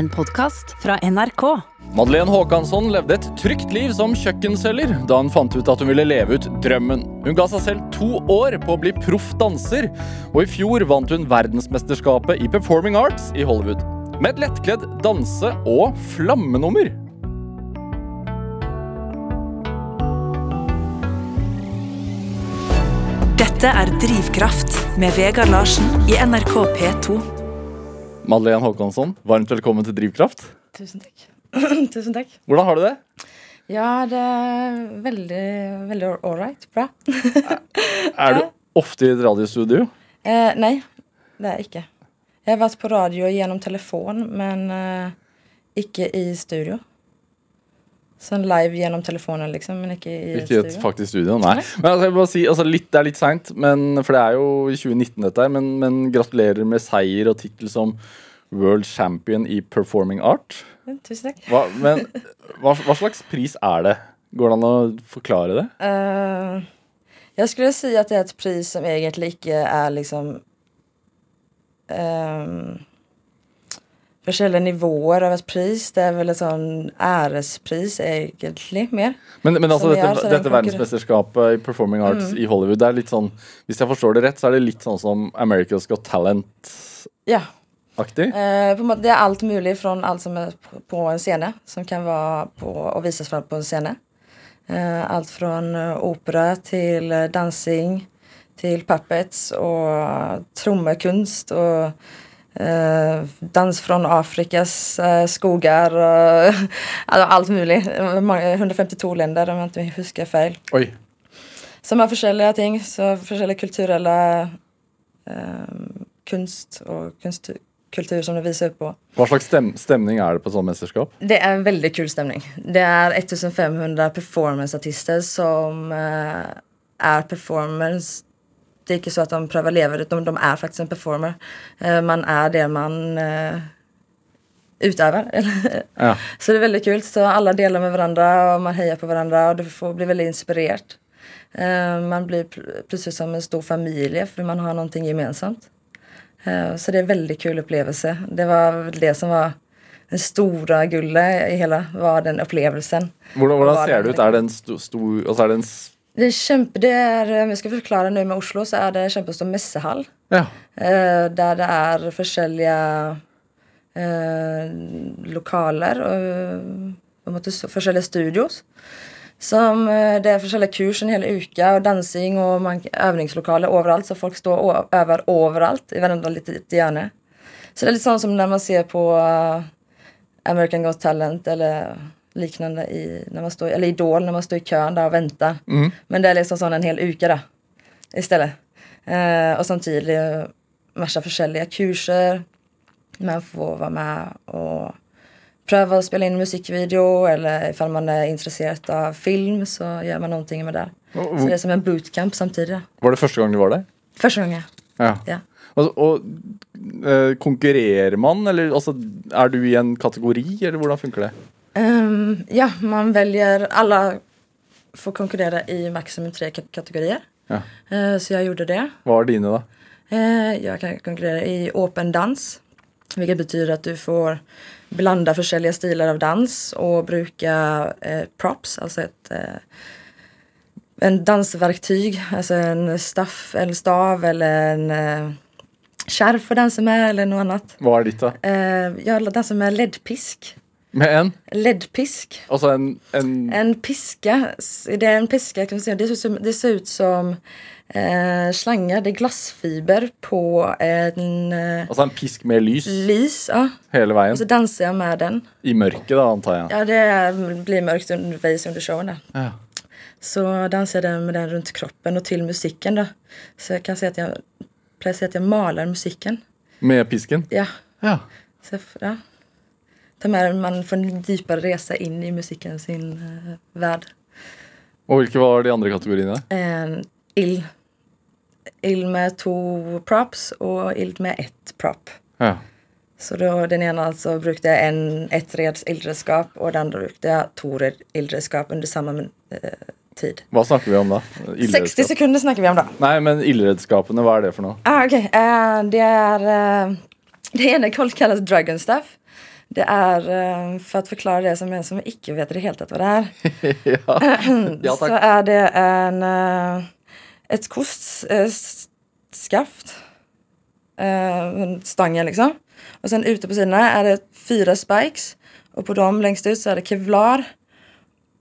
En podkast fra NRK. Madeleine Håkansson levde et trygt liv som kjøkkenselger da hun fant ut at hun ville leve ut drømmen. Hun ga seg selv to år på å bli proff danser, og i fjor vant hun verdensmesterskapet i performing arts i Hollywood. Med et lettkledd danse- og flammenummer. Dette er Drivkraft med Vegard Larsen i NRK P2. Madeleine Håkansson, varmt velkommen til Drivkraft. Tusen takk. Tusen takk. Hvordan har du det? Ja, det er veldig, veldig ålreit. Bra. Er du ofte i et radiostudio? Eh, nei, det er jeg ikke. Jeg har vært på radio gjennom telefon, men eh, ikke i studio. Sånn live gjennom telefonen, liksom, men ikke i Ikke studio. faktisk studio, nei. Men altså, jeg vil bare si, altså, litt, Det er litt seint, for det er jo i 2019 dette her. Men, men gratulerer med seier og tittel som World Champion i Performing Art. Tusen takk. Hva, men hva, hva slags pris er det? Går det an å forklare det? Eh, jeg skulle si at det er et pris som egentlig ikke er liksom um, Forskjellige nivåer av et pris. Det er vel et sånn ærespris, egentlig, mer. Men, men altså, dette, er det dette en verdensmesterskapet i Performing Arts i Hollywood, det er litt sånn Hvis jeg forstår det rett, så er det litt sånn som America's Got Talent-aktig? Ja. Eh, på en måte, det er alt mulig fra alt som er på- en scene, som kan være på, og vises fram på en scene. Eh, alt fra eh, opera til eh, dansing, til puppets og trommekunst og eh, dans fra Afrikas eh, skoger og altså, alt mulig. Mange- 152 länder, om jeg ikke husker feil. Oi. Som har forskjellige ting. Så forskjellige kulturelle eh, kunst og kunst, kultur som det viser på. Hva slags stem, stemning er det på et sånt mesterskap? Det er en veldig kul stemning. Det er 1500 performanceartister som eh, er performers. Det er ikke så at de prøver å leve det, de, de er faktisk en performer. Eh, man er det man eh, utøver. Ja. Så det er veldig kult. Så alle deler med hverandre, og man heier på hverandre, og du får bli veldig inspirert. Eh, man blir plutselig som en stor familie, for man har noe gemensamt. Eh, så det er en veldig kul opplevelse. Det var det som var det store gullet i hele, var den hvordan hva ser den det ut? Er det en stor sto, altså er det en Det er kjempe, det er, om jeg skal forklare nå med Oslo, så er det kjempestor messehall. Ja. Eh, der det er forskjellige eh, lokaler en måte så- forskjellige studios. Som, eh, det er forskjellige kurs en hel uke, og dansing og man, øvingslokaler overalt. Så folk står og øver overalt i hverandre litt hjørne. Så det er litt sånn som når man ser på eh, American Got Talent eller liknande i, när man står, eller Idol när man står i kön där och väntar. Men det är liksom sånn en hel uke da, istället. Eh, og samtidig masse forskjellige kurser. Man får være med og prøve å spille inn musikkvideo, eller ifall man er interessert av film, så gjør man noe med det. Så det er som en bootcamp samtidig. da. Var det første gang du var der? Første gang, ja. Ja. Og, og eh, konkurrerer man, eller altså, er du i en kategori, eller hvordan funker det? Ehm, ja, man velger Alle får konkurrere i maksimum tre kat- kategorier. Ja. Eh, så jeg gjorde det. Hva var dine, da? Eh, jag kan konkurrera i open dans. Vilket betyder att du får blanda forskjellige stilar av dans och bruka eh, props, alltså ett eh, en dansverktyg, alltså en staff, en stav eller en eh, skärf att dansa med eller något annat. Hva er ditt, da? Eh, jag dansar med ledpisk. Med en? Ledpisk. Altså en, en En piska, det är en piska kan man säga. Det ser ut som, det ser ut som eh, slangar, det är glassfiber på en eh, Altså en pisk med lys lys. Ja. hele veien? Och så dansar jag med den. I mørket, da, antar jeg. Ja, det blir mörkt undervis under showen där. Ja. Så dansar jag med den runt kroppen och till musiken då. Så jag kan säga att jag, å si att jag maler musiken. Med pisken? Ja. Ja. Så, ja. Ta med, man får en dypere resa inn i musikken sin eh, värld. Og hvilke var de andre kategoriene? en ild. Ild med to props og ild med ett prop. Ja. Så då, den ena alltså brukte en, ett reds ildredskap og den andre brukte jeg to red- ildredskap under samme eh, tid. Hva snakker vi om da? 60 Ildredskap? sekunder snakker vi om da. Nei, men ildredskapene, hva er det for noe? Ah, ok. Eh, det er eh, Det ene kalles Dragon Staff. Det är, eh, för att förklara det som en som icke vet det helt vad det är, ja. ja, så är det en, ett kostskaft. Eh, stangen liksom. Och sen ute på sidorna är det fyra spikes. Och på dem längst ut så är det kevlar.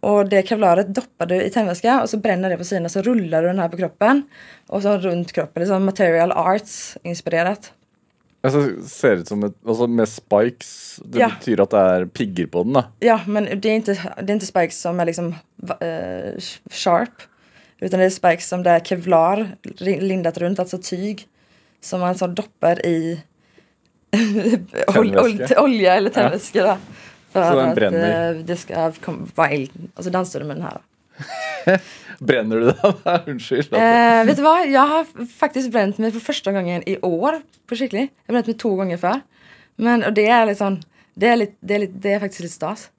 Och det kevlaret doppar du i tändvätska och så bränner det på sidorna så rullar du den här på kroppen. Och så runt kroppen, liksom material arts inspirerat. Altså, ser ut som et, altså Med spikes Det Ja. betyr at det er pigger på den, da. Ja, men det är inte, det är inte spikes som är liksom eh, sharp. Utan det är spikes som det är kevlar lindat runt, alltså tyg. Som man så doppar i ol, olja eller tändvätska. då. För Så den att bränner. eh, det ska vara eld. Och så dansar du med den här. Brenner du der? Unnskyld. Eh, vet du vad? Jag har faktiskt bränt mig för första gången i år på skicklig. Jag har bränt mig två gånger för. Men och det är liksom, det är, lite, det är, lite, det är faktiskt lite stas.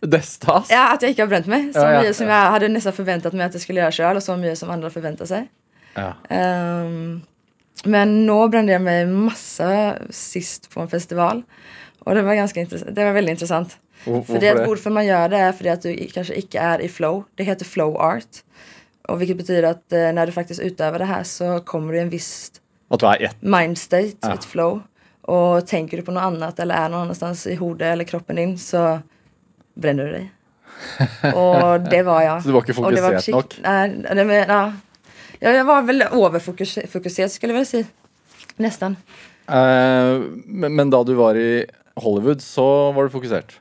Det er stas. Ja, att jag inte har bränt mig. Så Ja, ja, mycket som ja. jag hade nästan förväntat mig att jag skulle göra själv och så mycket som andra förväntar sig. Ehm, men nu brände jag mig massa sist på en festival. Och det var ganska intressant. Det var väldigt intressant. Hvor- För det, det? varför man gör det är för att du kanske inte är i flow. Det heter flow art. Och vilket betyder att eh, när du faktiskt utövar det här så kommer du i en viss At du er ett. mind state, Ja. ett flow. Och tänker du på något annat eller är någon annanstans i hodet eller kroppen din så bränner du dig. Och det var jag. Så du var inte fokuserad nog? Nej, ja. Ja, jag var väl överfokuserad skulle jag vilja säga. Nästan. Eh, men, men da du var i Hollywood, så var du fokusert?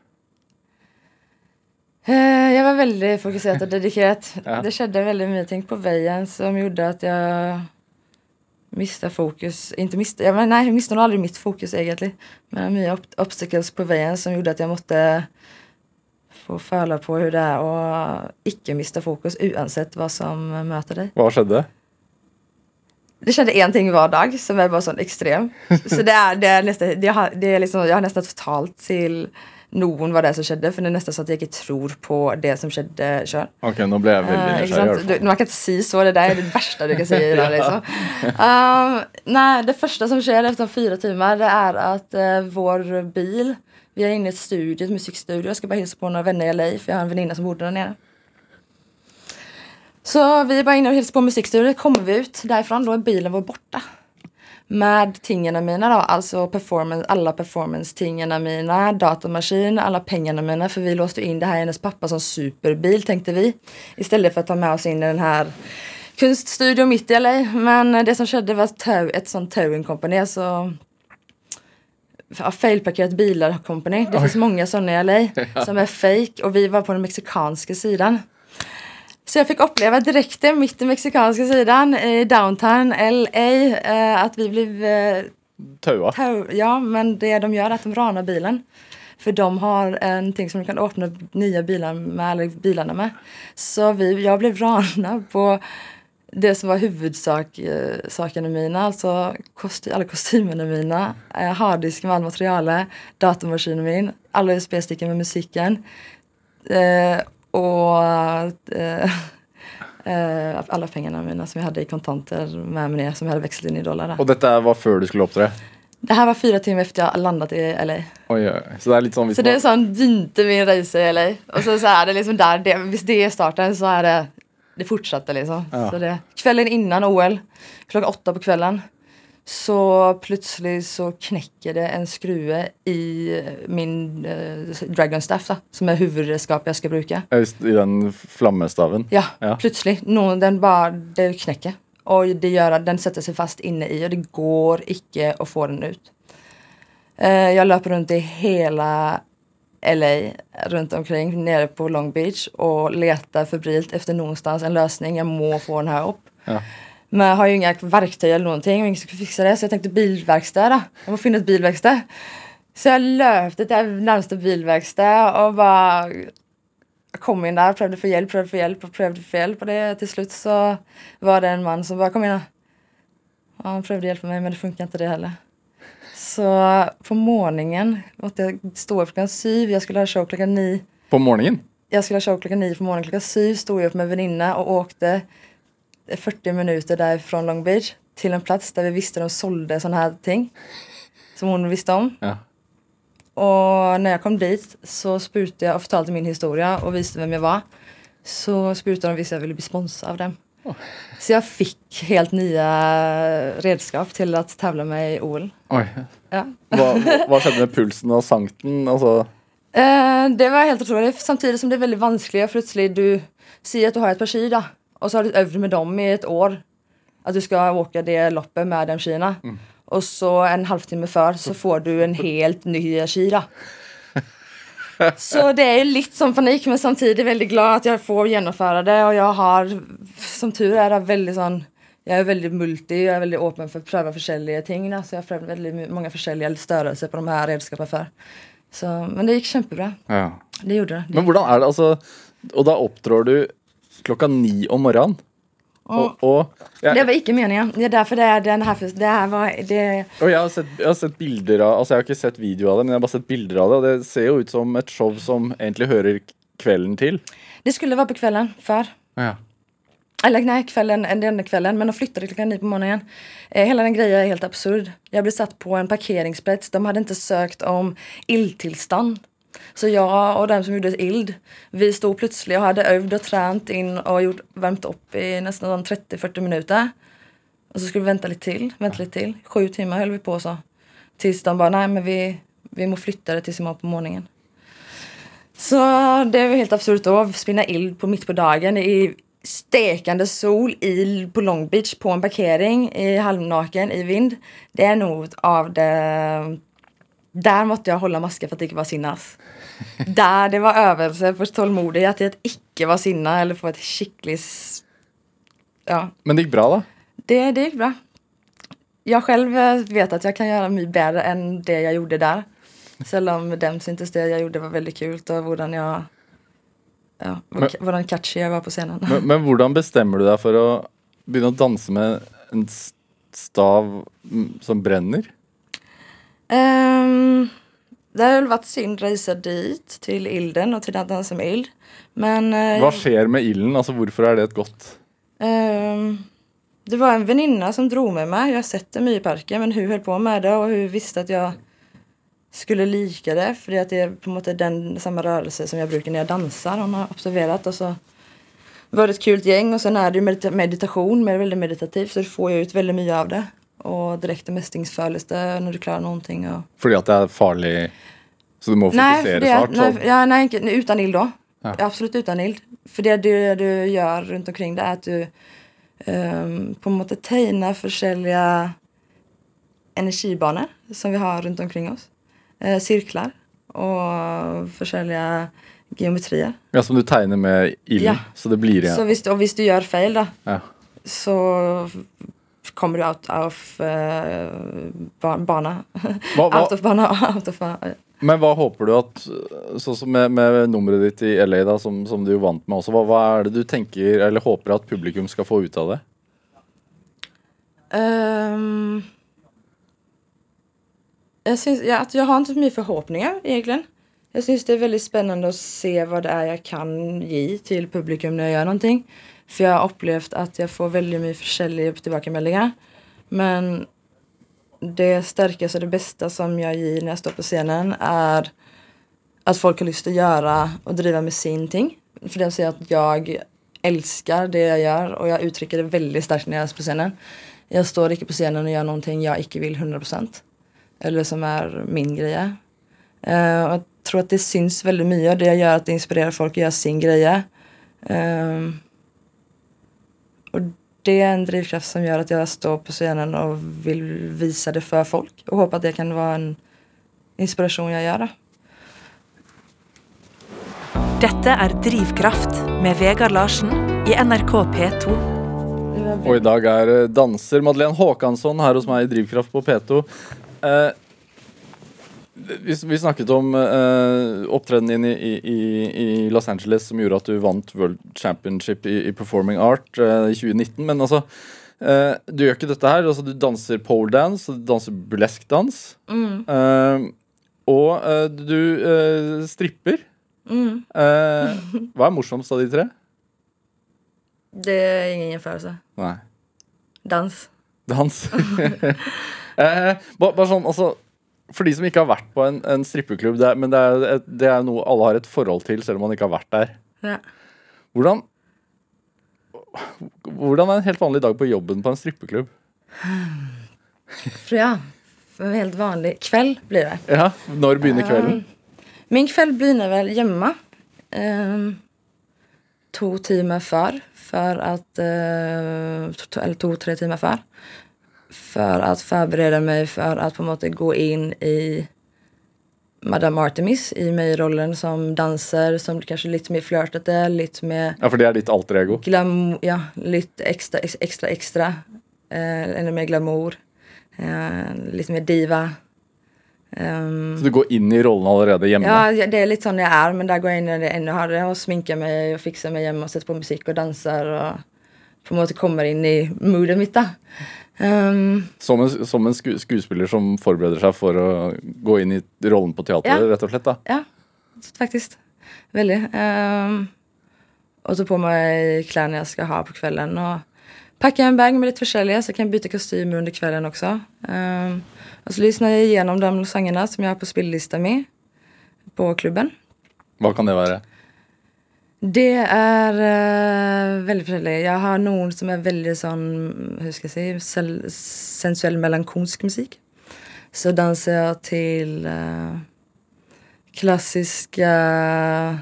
Eh, Jag var väldigt fokuserad och dedikerad. Ja. Det skedde väldigt mycket på vägen som gjorde att jag miste fokus. Inte miste, jag, men nej, jag miste nog aldrig mitt fokus egentligen. Men mycket ob- obstacles på vägen som gjorde att jag måste få föla på hur det är och icke mista fokus oavsett vad som möter dig. Hva skjedde? Det kände en ting var dag som är bara sån extrem. Så det är, det är nästan, det har, det är liksom, jag har nästan totalt till någon vad det är som skedde för det är nästan så att jag inte tror på det som skedde själv. Ok, nå ble jeg veldig Eh, ikke nysgjerrig. man kan inte säga så, det där är det värsta du kan säga idag liksom. Um, nej, det första som sker efter fyra timmar det är att eh, vår bil, vi är inne i ett studio, ett musikstudio, jag ska bara hälsa på några vänner i LA för jag har en väninna som bor där nere. Så vi är bara inne och hälsar på musikstudion, kommer vi ut därifrån då är bilen vår borta. Med tingarna mina då, alltså performance, alla performance-tingarna mina, datamaskin, alla pengarna mina. För vi låste in det här i hennes pappa som superbil tänkte vi. Istället för att ta med oss in i den här kunststudion mitt i LA. Men det som skedde var ett sånt towing company, alltså failparkerat bilar company. Det finns många sådana i LA som är fake och vi var på den mexikanska sidan. Så jag fick uppleva direkt det, mitt i mexikanska sidan i downtown LA eh, att vi blev eh, tow- Ja, men det de gör är att de ranar bilen. För de har en ting som du kan öppna nya bilar med, eller bilarna med. Så vi, jag blev ranad på det som var huvudsak eh, sakerna mina, alltså kosty, alla kostymerna mina, eh, harddisken med all materialet, datamaskinen min, alla USB-stickor med musiken. Eh, och eh, eh, alla pengarna mina som jag hade i kontanter med mig ner som jag hade växlat in i dollar. Og dette var før du skulle opptre? Det här var fyra timmar efter jag landat i LA. Oi, oi. Så det litt sånn hvis Så det är sån begynte min resa i LA. Och så, så är det liksom där, det, hvis det är starten så är det det fortsatte liksom. Ja. Så det, kvällen innan OL, klockan åtta på kvällen, så plötsligt så knäcker det en skruve i min eh, Dragon Staff då, som är huvudredskap jag ska bruka. Just I den flammestaven? Ja, Ja. plötsligt. Någon, den bara, det knäcker. Och det gör att den sätter sig fast inne i och det går icke att få den ut. Eh, jag löper runt i hela LA runt omkring nere på Long Beach och letar febrilt efter någonstans en lösning. Jag må få den här upp. Ja. Men jag har ju inga verktyg eller någonting och ingen som kan fixa det så jag tänkte bilverkstad då. Jag måste finna ett bilverkstad. Så jag löpte till närmaste bilverkstad och bara kom in där, prövade få hjälp, prövade få hjälp och prövade få hjälp. Och det, till slut så var det en man som bara kom in här. Ja, han prövade hjälpa mig men det funkar inte det heller. Så på morgonen måste jag stå upp klockan syv, jag skulle ha show klockan nio. På morgenen? Jag skulle ha show klockan nio på morgonen. Klockan syv stod jag upp med en väninna och åkte 40 minuter därifrån Long Beach till en plats där vi visste de sålde sådana här ting. Som hon visste om. Ja. Och när jag kom dit så sprutade jag och förtalte min historia och visade vem jag var. Så sprutade de visste jag ville bli sponsrad av dem. Så jag fick helt nya redskap till att tävla med i OL. Oi. Ja. Hva, hva skjedde med pulsen og sank den? Altså, Eh, det var helt otroligt. Samtidigt som det är väldigt vanskligt. Plötsligt du säger att du har ett par ski då, och så har du övat med dem i ett år. Att du ska åka det loppet med de skina. Och så en halvtimme för så får du en helt ny ski då. Så det är lite som panik men samtidigt väldigt glad att jag får genomföra det och jag har som tur är det väldigt sån jag är väldigt multi, jag är väldigt öppen för att pröva olika ting. då. Så jag har prövat väldigt många olika störelser på de här redskapen för. Så, men det gick kämpebra. ja. Det gjorde det. Men hvordan er det? Altså, og da opptrår du klokka ni om morgenen. Og, og, jeg, Det var inte meningen. Det är därför det är den här, det här var, det, og jeg, har sett, jeg har sett bilder av Altså, jeg har ikke sett video av det, men jeg har bare sett bilder av det, og det ser jo ut som et show som egentlig hører kvelden til. det skulle vara på kvällen för Ja. Eller nej, kvällen, den kvällen, men de flyttade klockan nio på morgonen. Eh, hela den grejen är helt absurd. Jag blev satt på en parkeringsplats. De hade inte sökt om illtillstånd. Så jag och den som gjorde ild, vi stod plötsligt och hade övd och tränat in och gjort, värmt upp i nästan 30-40 minuter. Och så skulle vi vänta lite till, vänta lite till. Sju timmar höll vi på så. Tills de bara, nej men vi, vi må flytta det tills imorgon på morgonen. Så det var helt absurt då, spinna ild på mitt på dagen i stekande sol i, på Long Beach på en parkering i halvnaken i vind. Det är nog av det... Där måste jag hålla masken för att inte var sinnas. Där det var övelse för tålmodighet i att icke vara sinna eller få ett skickligt... Ja, Men det gikk bra, da? det, det gick bra. Jag själv eh, vet att jag kan göra mycket bättre än det jag gjorde där. Selv om dem syntes det jag gjorde var väldigt kul och hur jag... Ja, hur catchy jag var på scenen. Men, men hvordan bestemmer du deg for å begynne å danse med en stav mm, som brenner? Ehm, det har väl varit synd att resa dit, till Ilden och till att dansa med Ild. Men eh, Hva skjer med ilden? Altså, hvorfor er det et godt ehm, det var en väninna som drog med mig. Jag har sett det mycket i parken men hur höll på med det och hur visste att jag skulle lika det. För att det är på något den samma rörelse som jag brukar när jag dansar. Hon har observerat och så var det ett kul gäng och sen är det medita- meditation, men väldigt meditativt så får ju ut väldigt mycket av det. Och direkte mestringsfølelse när du klarar någonting. Och... Fordi at det er farlig Så du må Nej, fokusere för det, så hardt? nej, ja, nej, utan ild då. Ja. Absolut utan ild. För det du, du gör runt omkring det är att du um, på något sätt tegnar olika energibanor som vi har runt omkring oss. Eh, cirklar och olika geometrier. Ja, Som du tegner med ilden? Ja. Så det blir Så igjen? visst, och visst du gör fel då Ja. så kommer du out of uh, ban bana. Hva, hva, out of bana, out of bana. men hva håper du at Sånn som med, med nummeret ditt i LA, da, som, som du vant med også, hva, hva er det du tenker eller håper at publikum skal få ut av det? Ehm, jag, syns, ja, att jag har inte så mycket förhoppningar egentligen. Jag syns det är väldigt spännande att se vad det är jag kan ge till publikum när jag gör någonting. För jag har upplevt att jag får väldigt mycket olika tillbakamälningar. Men det starkaste alltså och det bästa som jag ger när jag står på scenen är att folk har lust att göra och driva med sin ting. För det säger att jag älskar det jag gör och jag uttrycker det väldigt starkt när jag är på scenen. Jag står inte på scenen och gör någonting jag inte vill 100%. Eller som är min grej. Och jag tror att det syns väldigt mycket och det jag gör att det inspirerar folk att göra sin grej. Ehm, och det är en drivkraft som gör att jag står på scenen och vill visa det för folk och hoppas att det kan vara en inspiration jag gör. Dette er Drivkraft med Vegard Larsen i NRK P2. Det var Og i dag er eh, danser Madeleine Håkansson her hos meg i Drivkraft på P2. Eh, vi, vi snakket om eh, opptredenen din i, i, i Los Angeles som gjorde at du vant World Championship i, i Performing Art eh, i 2019. Men altså, eh, du gjør ikke dette her. Altså, du danser pole dance, du danser burlesk dans. Mm. Eh, og eh, du eh, stripper. Mm. Eh, hva er morsomst av de tre? Det är ingen jämförelse. Nei. Dans. Dans. eh, bare, bare sånn, altså For de som ikke har vært på en, en strippeklubb, det er, men det er, et- det er noe alle har et forhold til, selv om man ikke har vært der. Ja. Hvordan Hvordan er en helt vanlig dag på jobben på en strippeklubb? For ja, for en helt vanlig kveld blir det. Ja, Når begynner kvelden? Min kväll begynner väl hemma. Um, två timmar för. För att... eh, to, eller två, tre timmar för. För att förbereda mig för att på något sätt gå in i Madame Artemis i mig rollen som danser som kanske lite mer flörtete, lite mer Ja, for det er ditt alter ego. glam, ja, lite extra, ex- extra, extra. Eh, ännu mer glamour. Eh, lite mer diva. Ehm, Så du går inn i rollen allerede hjemme? Ja, ja, det är lite sån jag är, men där går jag in i det ännu hårdare och sminkar mig och fixar mig hemma och sätter på musik och dansar och på något sätt kommer in i moodet mitt då. Ehm, Som en, som en sku, skuespiller som forbereder seg for å gå inn i rollen på teatret, Ja. rett og slett? da. ja, faktiskt. Väldigt. Um, och ta på mig kläderna jag ska ha på kvällen och packa en bag med lite försäljare så jag kan byta kostymer under kvällen också. Ehm, och så lyssnar jag igenom de sångerna som jag har på spellista med på klubben. Hva kan det være? Det är uh, väldigt försäljande. Jag har någon som är väldigt sån, hur ska jag säga, sel- sensuell melankolsk musik. Så dansar jag till uh, klassiska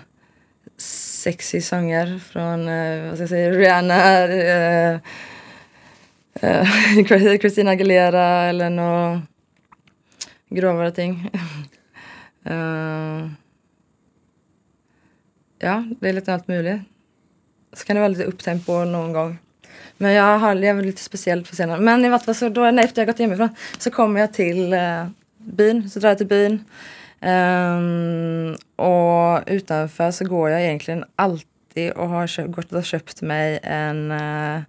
sexy sånger från, uh, vad ska jag säga, Rihanna, uh, Christina Aguilera eller något grovare ting. Ja, det är lite allt möjligt. Så kan det vara lite upptempo någon gång. Men jag har lever lite speciellt på scenen. Men i vart fall så då när efter jag gått hemifrån så kommer jag till eh, byn. Så drar jag till byn. Um, och utanför så går jag egentligen alltid och har köpt, gått och köpt mig en eh,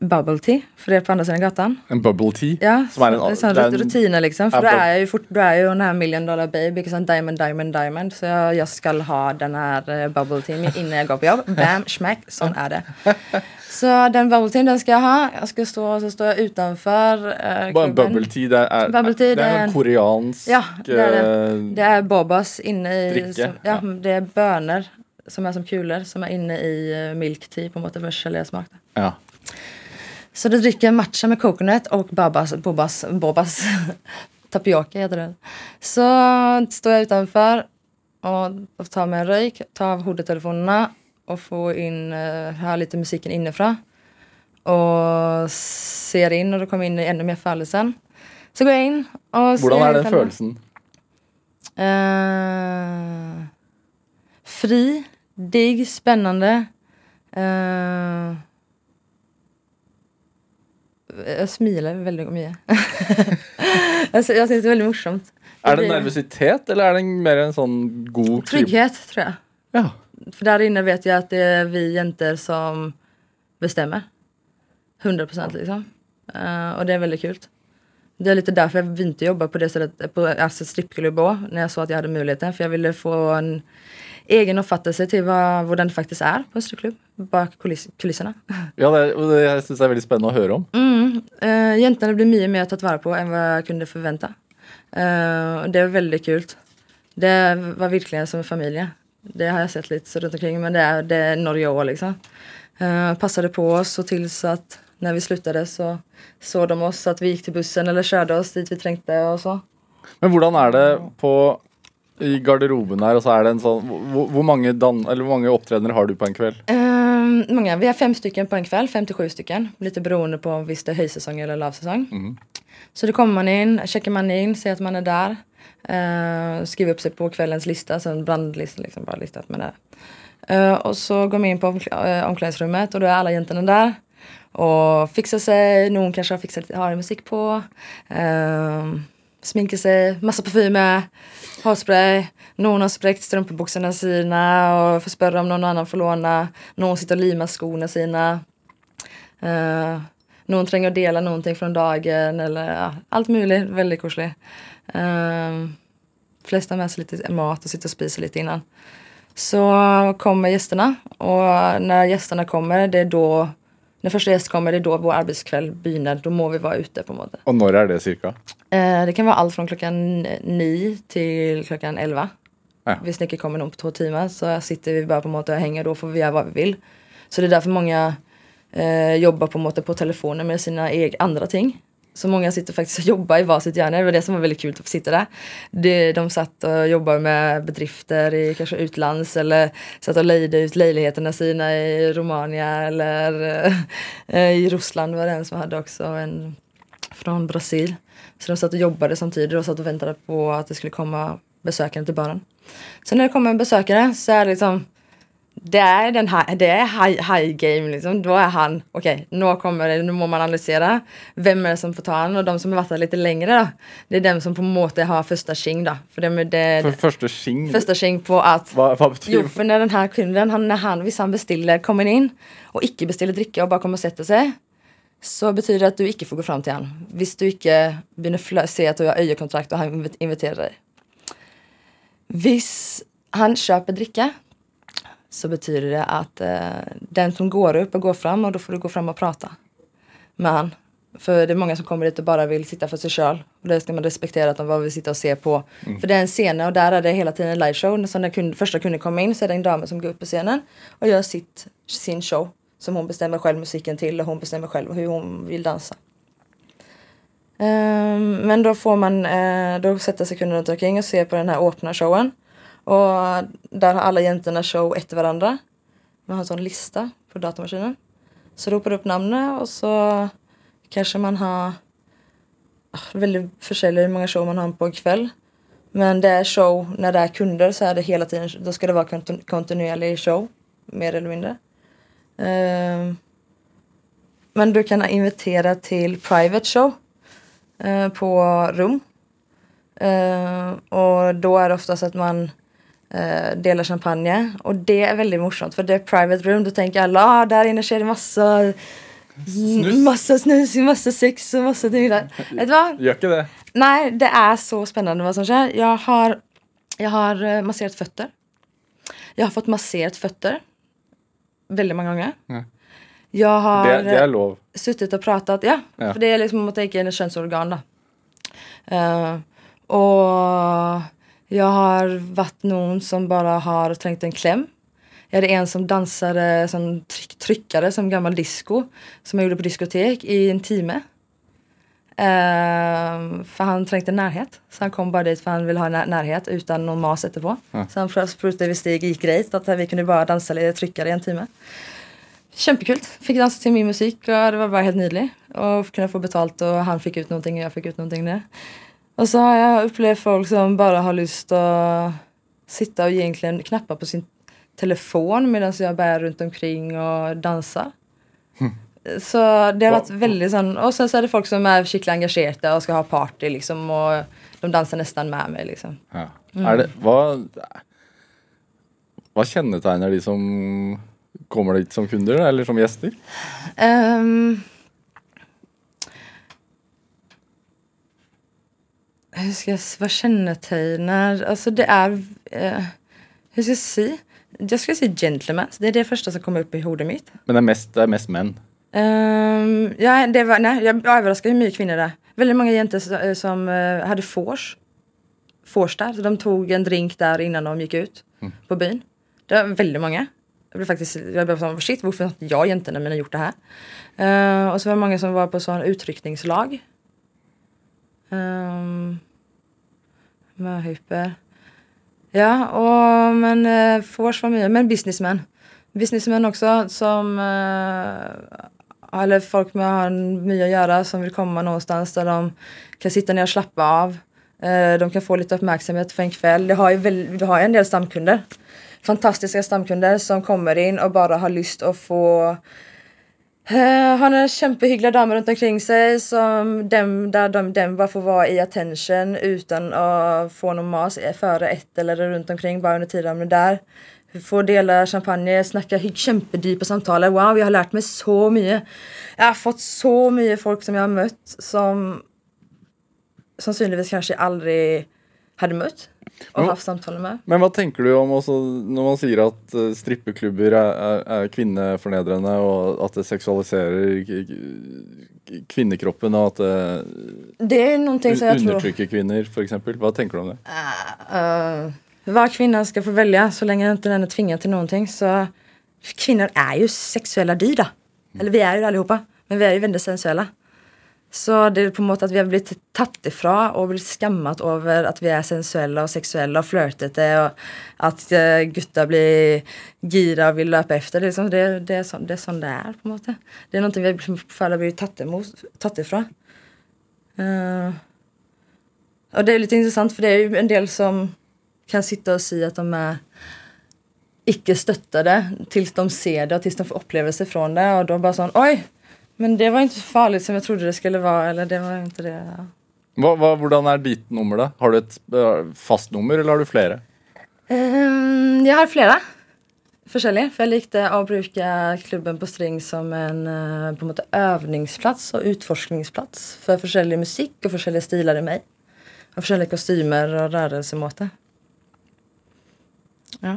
bubble tea. För är på andra sidan gatan. En bubble tea? Ja, Som är en- det är sån det är en- rutiner liksom. För då är jag ju fort, då är jag ju den här million dollar baby, liksom diamond, diamond, diamond. Så jag, jag ska ha den här eh, bubble tea innan jag går på jobb. Bam, smack, sån är det. Så den bubble tea den ska jag ha. Jag ska stå, så står jag utanför eh, Bare en bubble tea, det er, Bubble tea, det er er en en- koreansk Ja, det är det. eh, Det är bobas inne i... Som, ja, ja. det är bönor som är som kulor som är inne i eh, milk tea på en måte för smak. Ja. Så då dricker jag matcha med coconut och babas, bobas, bobas tapioca heter det. Så står jag utanför och, tar mig en röjk, tar av hoodtelefonerna och får in, uh, hör lite musiken inifrån. Och ser in och då kommer in ännu mer følelsen. Så går jag in och ser Hvordan er den själva- følelsen? Eh, fri, digg, spännande. Eh, jag smiler väldigt mycket. alltså, jag syns det är väldigt morsomt. Er det nervøsitet, eller er det mer en sånn god Trygghet, tror jag. Ja. För där inne vet jag att det är vi jenter som bestämmer. 100 procent liksom. Eh, och det är väldigt kul. Det är lite därför jag inte jobba på det sättet, på alltså strippklubb när jag såg att jag hade möjligheten. För jag ville få en egen uppfattelse till vad, hur det faktiskt är på en strippklubb. Bak kuliss, ja det, og det jeg syns det er veldig spennende å høre om. Mm. Uh, jäntorna blir mycket mer tatt vara på än vad jag kunde förvänta. Eh, och det är väldigt kul. Det var verkligen som en familj. Det har jag sett lite så runt omkring men det är, det är Norge år liksom. Uh, passade på oss och till så att när vi slutade så såg de oss att vi gick till bussen eller körde oss dit vi trängte och så. Men hvordan er det på i garderoben her, og så er det en sånn Hvor, hvor mange, dan, eller hvor mange opptredener har du på en kveld? Ehm, många. Vi har fem stycken på en kväll, fem till sju stycken. Lite beroende på om det är höjsäsong eller lavsäsong. Så då kommer man in, checkar man in, ser att man är där. Uh, skriver upp sig på kvällens lista, så en brandlista liksom, bara listat med det. Eh, och så går man in på omkl- eh, omklädningsrummet och då är alla jäntorna där. Och fixar sig, någon kanske har fixat har musik på. Uh, sminkar sig, massa parfymer, hårspray. Någon har spräckt strumpbyxorna sina och får spöra om någon annan får låna. Någon sitter och limar skorna sina. Uh, någon tränger att dela någonting från dagen eller ja, allt möjligt. Väldigt kusligt. Uh, eh, flesta har med sig lite mat och sitter och spiser lite innan. Så kommer gästerna och när gästerna kommer det är då när första gäst kommer, det är då vår arbetskväll begynner. Då må vi vara ute på måte. Og når er det cirka? Eh, det kan vara allt från klockan nio till klockan elva. Ja. Det inte kommer någon på två timmar så sitter vi bara på måte och hänger. Då får vi göra vad vi vill. Så det är därför många eh, jobbar på måte på telefonen med sina andra ting. Så många sitter faktiskt och jobbar i varsitt hjärna. Det var det som var väldigt kul att få sitta där. De, de satt och jobbade med bedrifter i kanske utlands eller satt och lejde ut lejligheterna sina i Romania eller eh, i Ryssland var det en som hade också en från Brasil. Så de satt och jobbade samtidigt och satt och väntade på att det skulle komma besökare till baren. Så när det kommer en besökare så är det liksom det är, den här, det är high, high game liksom. Då är han, okej, nu kommer det, nu må man analysera. Vem är det som får ta han? Och de som har varit där lite längre då. Det är dem som på måte har första tjing då. För det, det, For første sking, första tjing på att hva, hva betyr Jo, för när den här kunden, han, när han, hvis han bestiller, kommer in och icke bestiller drikke och bara kommer och sätter sig, så betyder det att du icke får gå fram till han. Hvis du icke flö- se att du har øyekontrakt och han invit- inviterar dig. Hvis han köper dricka så betyder det att eh, den som går upp och går fram och då får du gå fram och prata med han. För det är många som kommer dit och bara vill sitta för sig själv. Och det ska man respektera att de bara vill sitta och se på. För det är en scen och där är det hela tiden en liveshow. Så när kund, första kunden kommer in så är det en dam som går upp på scenen och gör sitt, sin show. Som hon bestämmer själv musiken till och hon bestämmer själv hur hon vill dansa. Ehm, men då får man, eh, då sätter sig kunden runt omkring och ser på den här öppna showen. Och där har alla jäntorna show efter varandra. Man har en sån lista på datamaskinen. Så ropar du upp namnet och så kanske man har ah, väldigt försäljare hur många show man har på en kväll. Men det är show, när det är kunder så är det hela tiden, då ska det vara kontin- kontinuerlig show. Mer eller mindre. Ehm, men du kan invitera till private show uh, på rum. Uh, och då är det oftast att man eh, delar champagne. Och det är väldigt morsomt för det är private room. Då tänker alla, ah, där inne sker det massa Snus? Massa snus, massa sex och massa där. Vet du vad? Gjør ikke det? Nej, det är så spännande vad som sker. Jag har, jag har eh, masserat fötter. Jag har fått masserat fötter. Väldigt många gånger. Ja. Jag har Det, det er lov. suttit och pratat. Ja, Ja. för det är liksom att tänka en könsorgan då. Eh, och jag har varit någon som bara har trängt en kläm. Jag hade en som dansade som tryck, tryckare som gammal disco. Som jag gjorde på diskotek i en timme. Eh, för han trängte närhet. Så han kom bara dit för han ville ha när- närhet utan någon mas etterpå. Ja. Så han sprutade vid stig gick grejt. Att vi kunde bara dansa lite tryckare i en timme. Kämpekul. Fick dansa till min musik och det var bara helt nydelig. Och kunna få betalt och han fick ut någonting och jag fick ut någonting där. Och så har jag upplevt folk som bara har lust att sitta och egentligen knappa på sin telefon medan jag bär runt omkring och dansar. Så det har varit väldigt sån, och sen så är det folk som är skickligt engagerade och ska ha party liksom och de dansar nästan med mig liksom. Ja. Er det, hva, hva kjennetegner de som kommer dit som kunder, eller som gjester? Ehm. Hur ska jag, vad kännetegnar, alltså det är, eh, hur ska jag säga? Jag skulle säga gentlemen, det är det första som kommer upp i huvudet mitt. Men det er mest, det er mest menn. Ehm, ja, det var, nej, jag var överraskad hur mycket kvinnor det är. Väldigt många jenter som, som eh, hade vors. Vors där, så de tog en drink där innan de gick ut på byn. Det var väldigt många. Jag blev faktiskt, jag blev så shit varför har jag jäntorna men har gjort det här? Eh, och så var det många som var på sån utryckningslag. Um, Möhyper. Ja, och men eh, Fors var mycket, men businessmen. Businessmen också som eh, eller folk med har mycket att göra som vill komma någonstans där de kan sitta ner och slappa av. Eh, de kan få lite uppmärksamhet för en kväll. Det har ju, väl, det har ju en del stamkunder. Fantastiska stamkunder som kommer in och bara har lust att få Eh, har några kämpehyggliga damer runt omkring sig som dem, där de, dem bara får vara i attention utan att få någon mas före ett eller runt omkring bara under tiden de är där. Får dela champagne, snacka kämpedypa samtal. Wow, jag har lärt mig så mycket. Jag har fått så mycket folk som jag har mött som som synligtvis kanske aldrig hade mött och haft samtal med. Men vad tänker du om också när man säger att eh, strippeklubbar är, är, är kvinnoförnedrande och att det sexualiserar kvinnokroppen och att det Det är någonting som jag tror undertrycker kvinnor för exempel? Vad tänker du om det? uh, var kvinna ska få välja så länge inte den är tvingad till någonting. Så kvinnor är ju sexuella dyr då. Eller vi är ju det allihopa. Men vi är ju väldigt sensuella. Så det är på en måte att vi har blivit tatt ifra och blivit skammat över att vi är sensuella och sexuella och flörtete och att eh, gutta blir gira och vill löpa efter. Det är, liksom, det, det, är så, det är sån det är på en måte. Det är någonting vi liksom har blivit tatt ifrån. tatt ifra. Och det är lite intressant för det är ju en del som kan sitta och säga att de är icke stöttade tills de ser det och tills de får upplevelse från det och då bara sån oj men det var inte så farligt som jag trodde det skulle vara eller det var inte det. Ja. Hvordan är ditt nummer då? Har du ett eh, fast nummer eller har du flera? Ehm, jag har flera forskjellige. For jeg likte å bruke klubben på String som en eh, på en måte övningsplats och utforskningsplats för forskjellig musikk og forskjellige stiler i meg. Og forskjellige kostymer og rørelsemåte. Ja.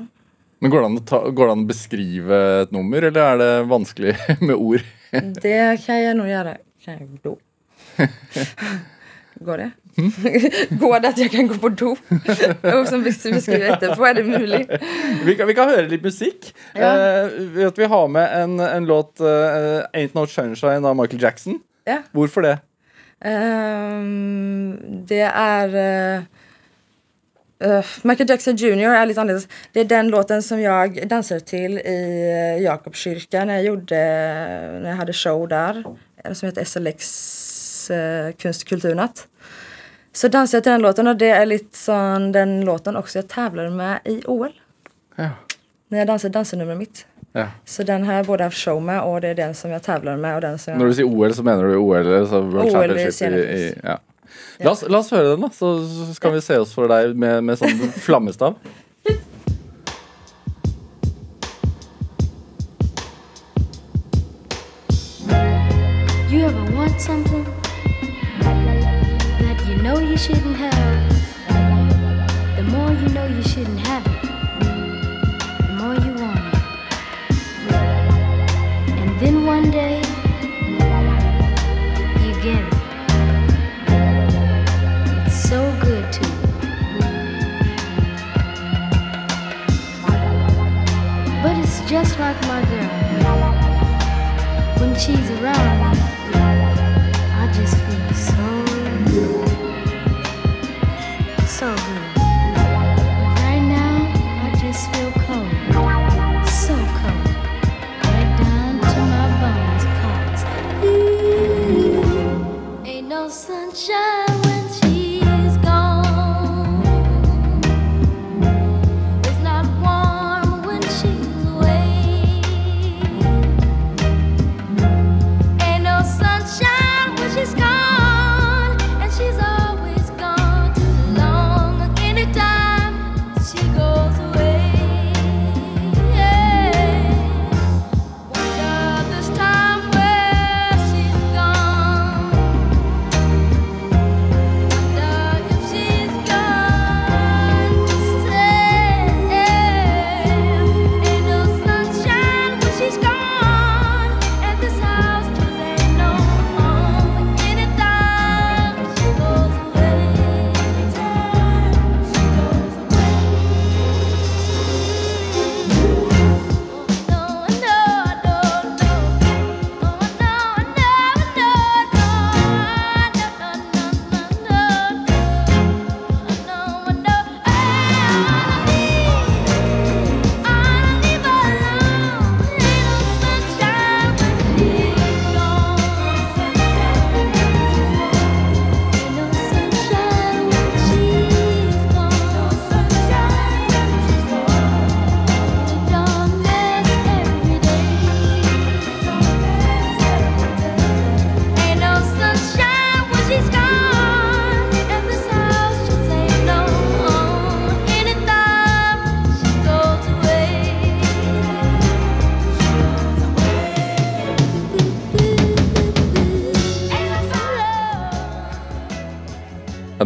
Men går det, an å ta, går det an å beskrive et nummer, eller er det vanskelig med ord? Det kan jag nog göra. Kan jag gå? Går det? Går det att jag kan gå på do? Och som beskriver etterpå, är det möjligt? Vi kan, vi kan høre litt musikk. Ja. Vet vi har med en, en låt eh, 'Ain't No Sunshine' av Michael Jackson. Ja. Hvorfor det? Ehm, det är... eh, eh, Michael Jackson Jr är lite annorlunda. Det är den låten som jag dansade till i uh, Jakobskyrkan när jag gjorde, när jag hade show där. eh, Som heter SLX uh, Kunst och kulturnatt. Så dansade jag till den låten och det är lite sån den låten också jag tävlade med i OL. Ja. När jag dansade dansenumret mitt. ja. Så den har jag både haft show med och det är den som jag tävlar med och den som jag... du sier OL, så mener du OL? World OL i i, i, ja. La, oss, la oss høre den, da, så, så skal vi se oss for deg med, med sånn flammestav. You ever want something that you know you shouldn't have? The more you know you shouldn't have it, she's around me, I just feel so. So good. But right now, I just feel cold. So cold. Right down to my bones. Cause ain't no sunshine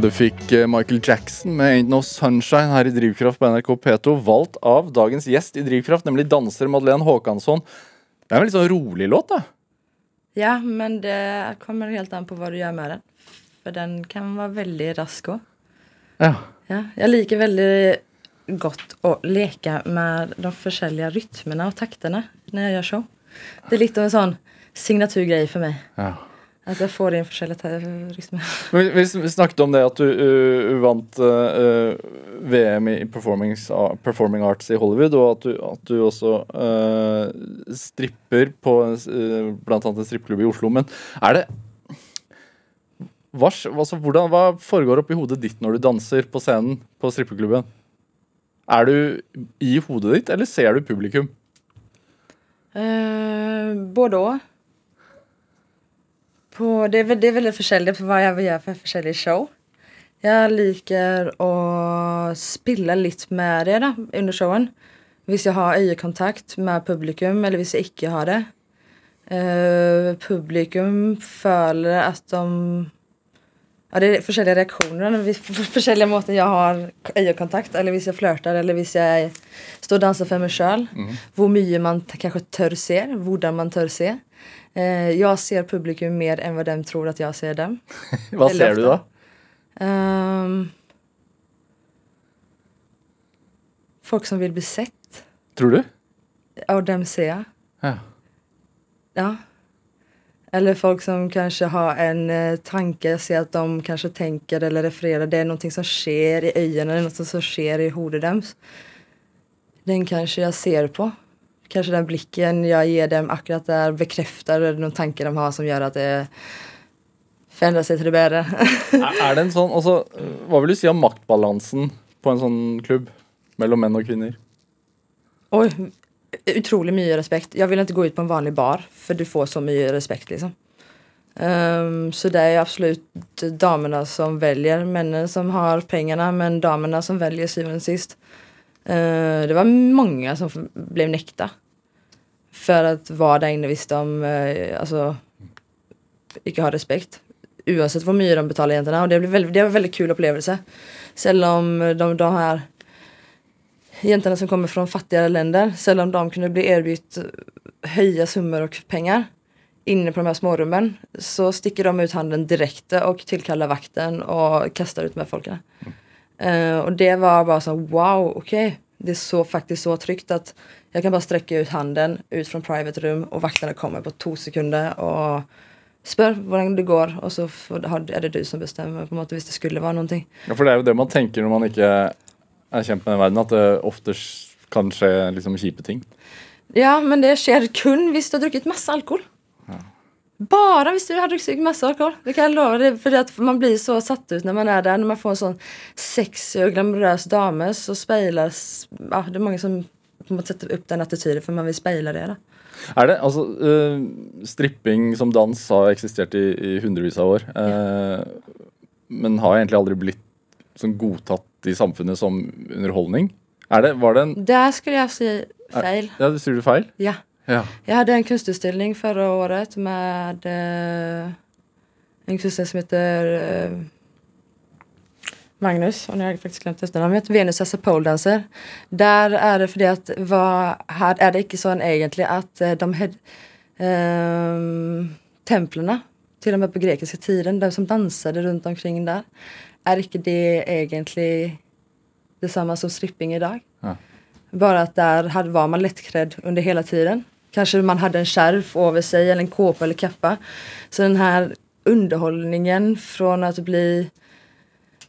du fikk eh, Michael Jackson med Ain't No Sunshine her i Drivkraft på NRK P2, valgt av dagens gjest i Drivkraft, nemlig danser Madeleine Håkansson. Det er en litt sånn rolig låt, da. Ja, men det kommer helt an på hva du gjør med den. For den kan være veldig rask òg. Ja. Ja, jeg liker veldig godt å leke med de forskjellige rytmene og taktene når jeg gjør show. Det er litt av en sånn signaturgreie for meg. ja. At jeg får inn forskjellige ta- rytmer. Vi, vi snakket om det at du uh, vant uh, VM i performing, performing Arts i Hollywood, og at du, at du også uh, stripper på uh, annet en strippeklubb i Oslo. Men er det hva, altså, hvordan, hva foregår oppi hodet ditt når du danser på scenen på strippeklubben? Er du i hodet ditt, eller ser du publikum? Eh, både og. På, det, ve- det er veldig forskjellig på hva jeg vil gjøre for forskjellige show. Jeg liker å spille litt med det da, under showen. Hvis jeg har øyekontakt med publikum, eller hvis jeg ikke har det. Eh, publikum føler at de ja, Det er forskjellige reaksjoner. Hvis- for- Forskjellige måter jeg har øyekontakt, eller hvis jeg flørter, eller hvis jeg står og danser for meg sjøl. Hvor mye man t- kanskje tør se, hvordan man tør se. Eh, jeg ser publikum mer enn hva de tror at jeg ser dem. Hva Veldig ser du da? ofte. Ehm, folk som vil bli sett. Tror du? Av dem ser jeg. Ja. Ja. Eller folk som kanskje har en eh, tanke. Jeg ser at de kanskje tenker eller refererer. Det er noe som skjer i er noe som skjer i hodet deres. Den kanskje jeg ser på. Kanskje den blikken jeg gir dem akkurat der, bekrefter noen tanker de har som gjør at det forandrer seg til det. Er er det en sånn, altså, Hva vil du si om maktbalansen på en sånn klubb mellom menn og kvinner? Oj, utrolig mye respekt. Jeg vil ikke gå ut på en vanlig bar, for du får så mye respekt. liksom. Ehm, så det er absolutt damene som velger. Mennene som har pengene, men damene som velger syvende og sist. Eh, det var många som blev näkta. För att vara där inne visste de eh, altså, ikke respekt. Oavsett hur mycket de betalade egentligen. Och det, blev väldigt, det var en väldigt kul upplevelse. Sällan om de, de här jentene som kommer från fattigare länder, Sällan om de kunde bli erbjudit eh, höja summor och pengar. inne på de här smårummen, så sticker de ut handen direkt och tillkallar vakten och kastar ut med folkene. Mm. Eh, og det var bare sånn wow, ok. Det er så faktisk så trygt at jeg kan bare strekke ut handen ut fra private room, og vaktene kommer på to sekunder og spør hvordan det går, og så er det du som bestemmer på en måte hvis det skulle være noe. Ja, For det er jo det man tenker når man ikke er kjent med den verden, at det ofte s- kan skje liksom kjipe ting. Ja, men det skjer kun hvis du har drukket masse alkohol. Bare hvis du har drukket masse alkohol. Det kan jeg love deg. Fordi at man blir så satt ut når man er der. Når man får en sånn sexy og glamorøs dame, så speiles ja, Det er mange som må sette opp den attityden, for man vil speile det. da. Er det, altså, øh, Stripping som dans har eksistert i, i hundrevis av år. øh, men har egentlig aldri blitt sånn godtatt i samfunnet som underholdning. Er det, var det en Der skulle jeg si feil. Ja, Sier du feil? Ja. Ja. Jeg hadde en kunstutstilling förra året med eh, en konstnär som heter eh, Magnus, och nu har jag faktiskt glömt efternamnet, Venus as a pole dancer. Der er det fordi at hva, her er det ikke sånn egentlig at eh, de hed, eh, templene, til og med på grekiske tiden, de som danset rundt omkring der, er ikke det egentlig det samme som stripping i dag? Ja. Bara att där hade, var man lättklädd under hela tiden. Kanske man hade en skärf över sig eller en kåpa eller kappa. Så den här underhållningen från att bli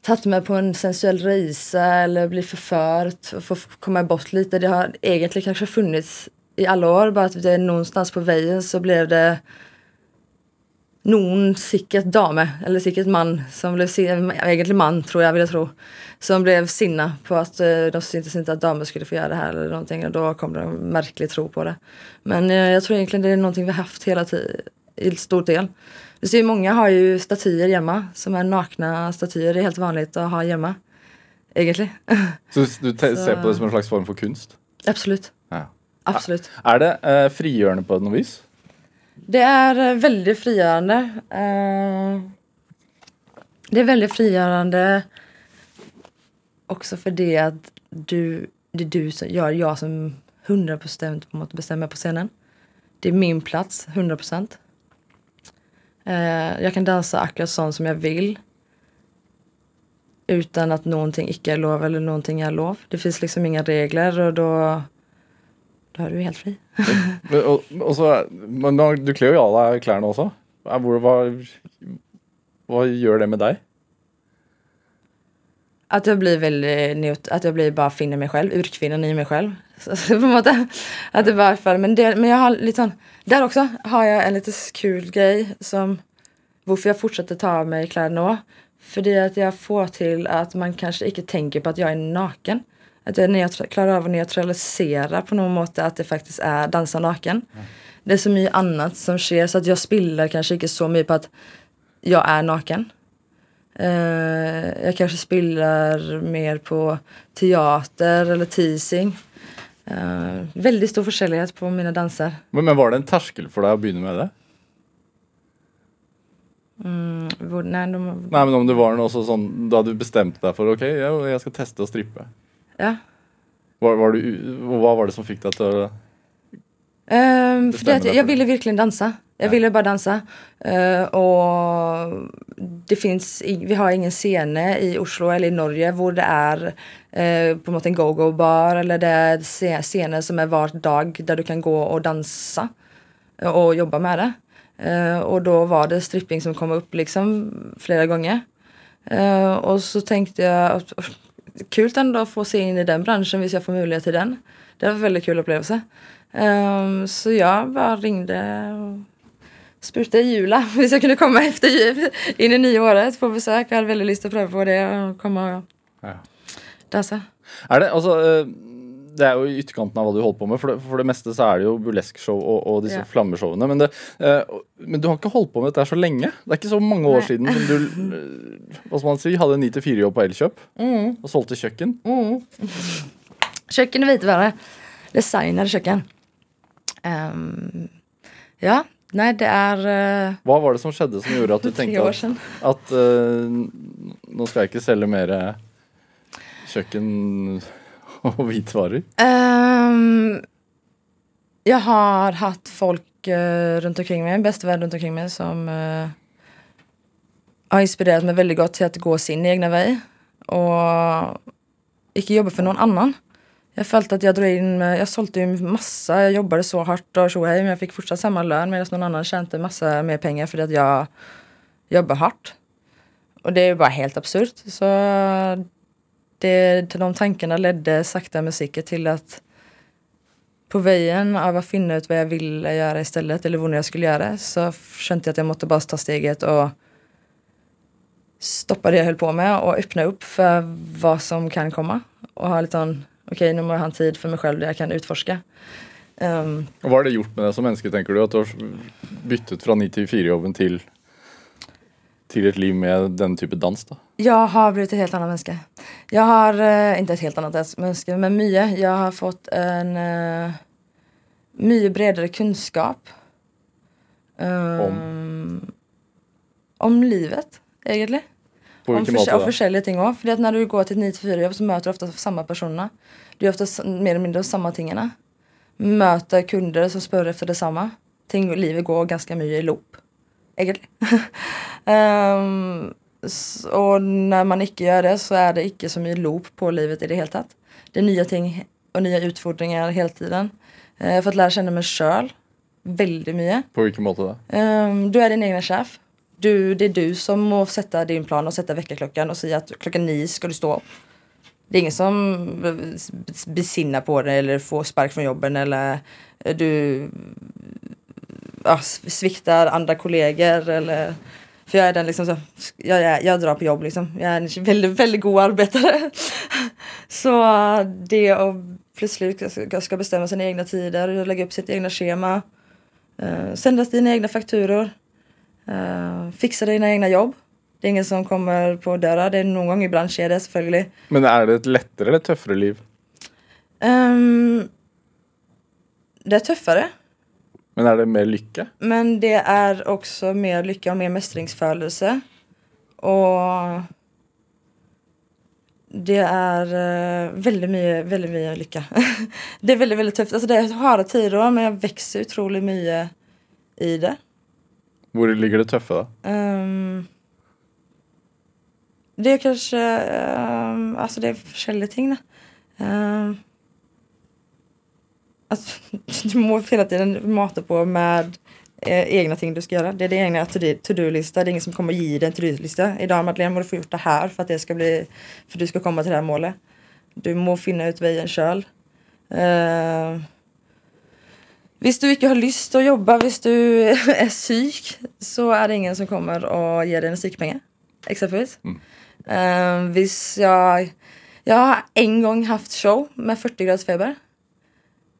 tatt med på en sensuell resa eller bli förfört och få komma bort lite. Det har egentligen kanske funnits i alla år. Bara att det är någonstans på vägen så blev det noen sikkert dame, eller sikkert mann, som blev sin- egentlig mann tror jeg, vil jeg tro, som blev sinna på at eh, de syntes ikke at damer skulle få gjøre det her, eller någonting, og da kom det en merkelig tro på det. Men eh, jeg tror egentlig det er noe vi haft hela tiden, i stor del. Du ser, många har ju statyer hemma, som är nakna statyer. Det är helt vanligt att ha hemma, egentlig. Så du ser på det som en slags form for kunst? Absolutt. Ja. Absolutt. Er det eh, frigjørende på noe vis? Det är eh, väldigt frigörande. Eh, det är väldigt frigörande. Också för det att du, det är du som gör jag som 100% bestämmer på scenen. Det är min plats, 100%. Eh, jag kan dansa akkurat sånt som jag vill. Utan att någonting icke är lov eller någonting är lov. Det finns liksom inga regler och då, då är du helt fri. Og, og så, men da, du kler jo av deg klærne også. Hvor, hva, hva gjør det med deg? Att jag blir väldigt neut- att jag blir bara finner mig själv, urkvinnan i mig själv. Så, så på en måte, att det bara för, men, det, men jag har lite sån, där också har jag en lite kul grej som varför jag fortsätter ta av mig kläderna. För det är att jag får till att man kanske inte tänker på att jag är naken. Att jag klarar av att neutralisera på något måte att det faktiskt är dansa naken. Det är så mycket annat som sker så att jag spiller kanske inte så mycket på att jag är naken. Eh, jag kanske spiller mer på teater eller teasing. Eh, väldigt stor forskjellighet på mina danser. Men, men var det en terskel for deg å begynne med det? Mm, nei, de, Nei, men om det var noe også sånn da du bestemte deg for ok, ja, jeg skal teste å strippe. Ja. Var, var du, hva var det som fikk deg til å Ehm, för det att dig jag för ville verkligen dansa. Jag ville bara dansa. Eh, och det finns, vi har ingen scene i Oslo eller i Norge hvor det är eh, på något en go-go-bar eller det är scener som är var dag där du kan gå och dansa och jobba med det. Eh, och då var det stripping som kom upp liksom flera gånger. Och så tänkte jag, att- kul ändå att få se in i den branschen hvis jag får möjlighet till den. Det var en väldigt kul upplevelse. Ehm, så jag bara ringde och spurte Jula hvis jag kunde komma efter jul in i nyåret på besök. Jag hade väldigt lust att pröva på det och komma och dansa. Er det altså eh, Det er jo i ytterkanten av hva du holder på med. For det, for det meste så er det jo burleskshow og, og disse Ja. flammeshowene. Men, det, eh, men du har ikke holdt på med dette så lenge. Det er ikke så mange år Nei. siden som du eh, hva skal man si, hadde 9-4-jobb på Elkjøp og solgte kjøkken. Köken är vitvaror. Designade köken. Ehm, ja, nej det är uh, Hva var det som skjedde som gjorde at du tenkte at, at nå skal jeg ikke selge mer kjøkken och vitvaror? Um, ehm, jag har haft folk uh, runt omkring mig, bästa vän runt omkring mig som uh, har inspirerat mig väldigt gott till att gå sin egna väg och inte jobba för någon annan. Jag följt att jag drog in, jag sålde ju massa, jag jobbade så hårt och tjohej men jag fick fortsatt samma lön medan någon annan tjänade massa mer pengar för att jag jobbar hårt. Och det är bara helt absurt. Så det, till de tankarna ledde sakta men säkert till att på vägen av att finna ut vad jag ville göra istället eller vad jag skulle göra så kände jag att jag måste bara ta steget och stoppa det jag höll på med och öppna upp för vad som kan komma. Och ha lite sån, okej nu må jag ha en tid för mig själv där jag kan utforska. Um, och vad har det gjort med dig som människa, tänker du? Att du har bytt från 9-4-jobben till til et liv med den type dans? da? Jag har blivit ett helt annat människa. Jag har, eh, inte ett helt annat människa, men mycket. Jag har fått en uh, mycket bredare kunskap. Um, om livet, egentligen. På Om måte och forskjellige ting också. För att när du går till ett 9-4 jobb så möter du ofta samma personer. Du gör ofta mer eller mindre samma tingene. Möter kunder som spör efter detsamma. Ting, livet går ganska mycket i loop. Egentligen. um, s- och när man inte gör det så är det inte så mycket loop på livet i det hela tatt. Det är nya ting och nya utfordringar hela tiden. Uh, jag har fått lära känna mig själv väldigt mycket. På hvilken måte da? Um, du är din egna chef. Du, det är du som må sätta din plan och sätta väckarklockan och säga att klockan nio ska du stå upp. Det är ingen som eh, besinnar på det eller får spark från jobben eller eh, du ja, sviktar andra kollegor eller för jag är den liksom så, jag, jag, jag drar på jobb liksom. Jag är en väldigt, väldigt god arbetare. så det och plötsligt ska- ska bestämma sina egna tider, lägga upp sitt egna schema. Uh, sända dina egna fakturor. Uh, fixa dina egna jobb. Det är ingen som kommer på dörrar. Det är någon gång ibland sker det selvfølgelig. Men er det et lettere eller tøffere liv? Ehm, det är tuffare. Men er det mer lykke? Men det är också mer lycka och mer mästringsfølelse. Och det är eh, väldigt mycket, väldigt mycket lycka. det är väldigt, väldigt tufft. Alltså det är harde tider, men jag växer otroligt mycket i det. Hvor ligger det tøffe, da? Ehm, det är kanske, ehm, alltså det är. Da. Um, att du må hela tiden mata på med eh, egna ting du ska göra. Det är din egna to- to-do-lista. Det är ingen som kommer ge dig en to-do-lista. Idag Madeleine må du få gjort det här för att det ska bli, för att du ska komma till det här målet. Du må finna ut vägen själv. Uh, Hvis du ikke har til å jobbe, hvis du er syk, så er det ingen som kommer og gir deg en sykepenger, eksempelvis. Eh, hvis jeg Jeg har en gang haft show med 40 graders feber.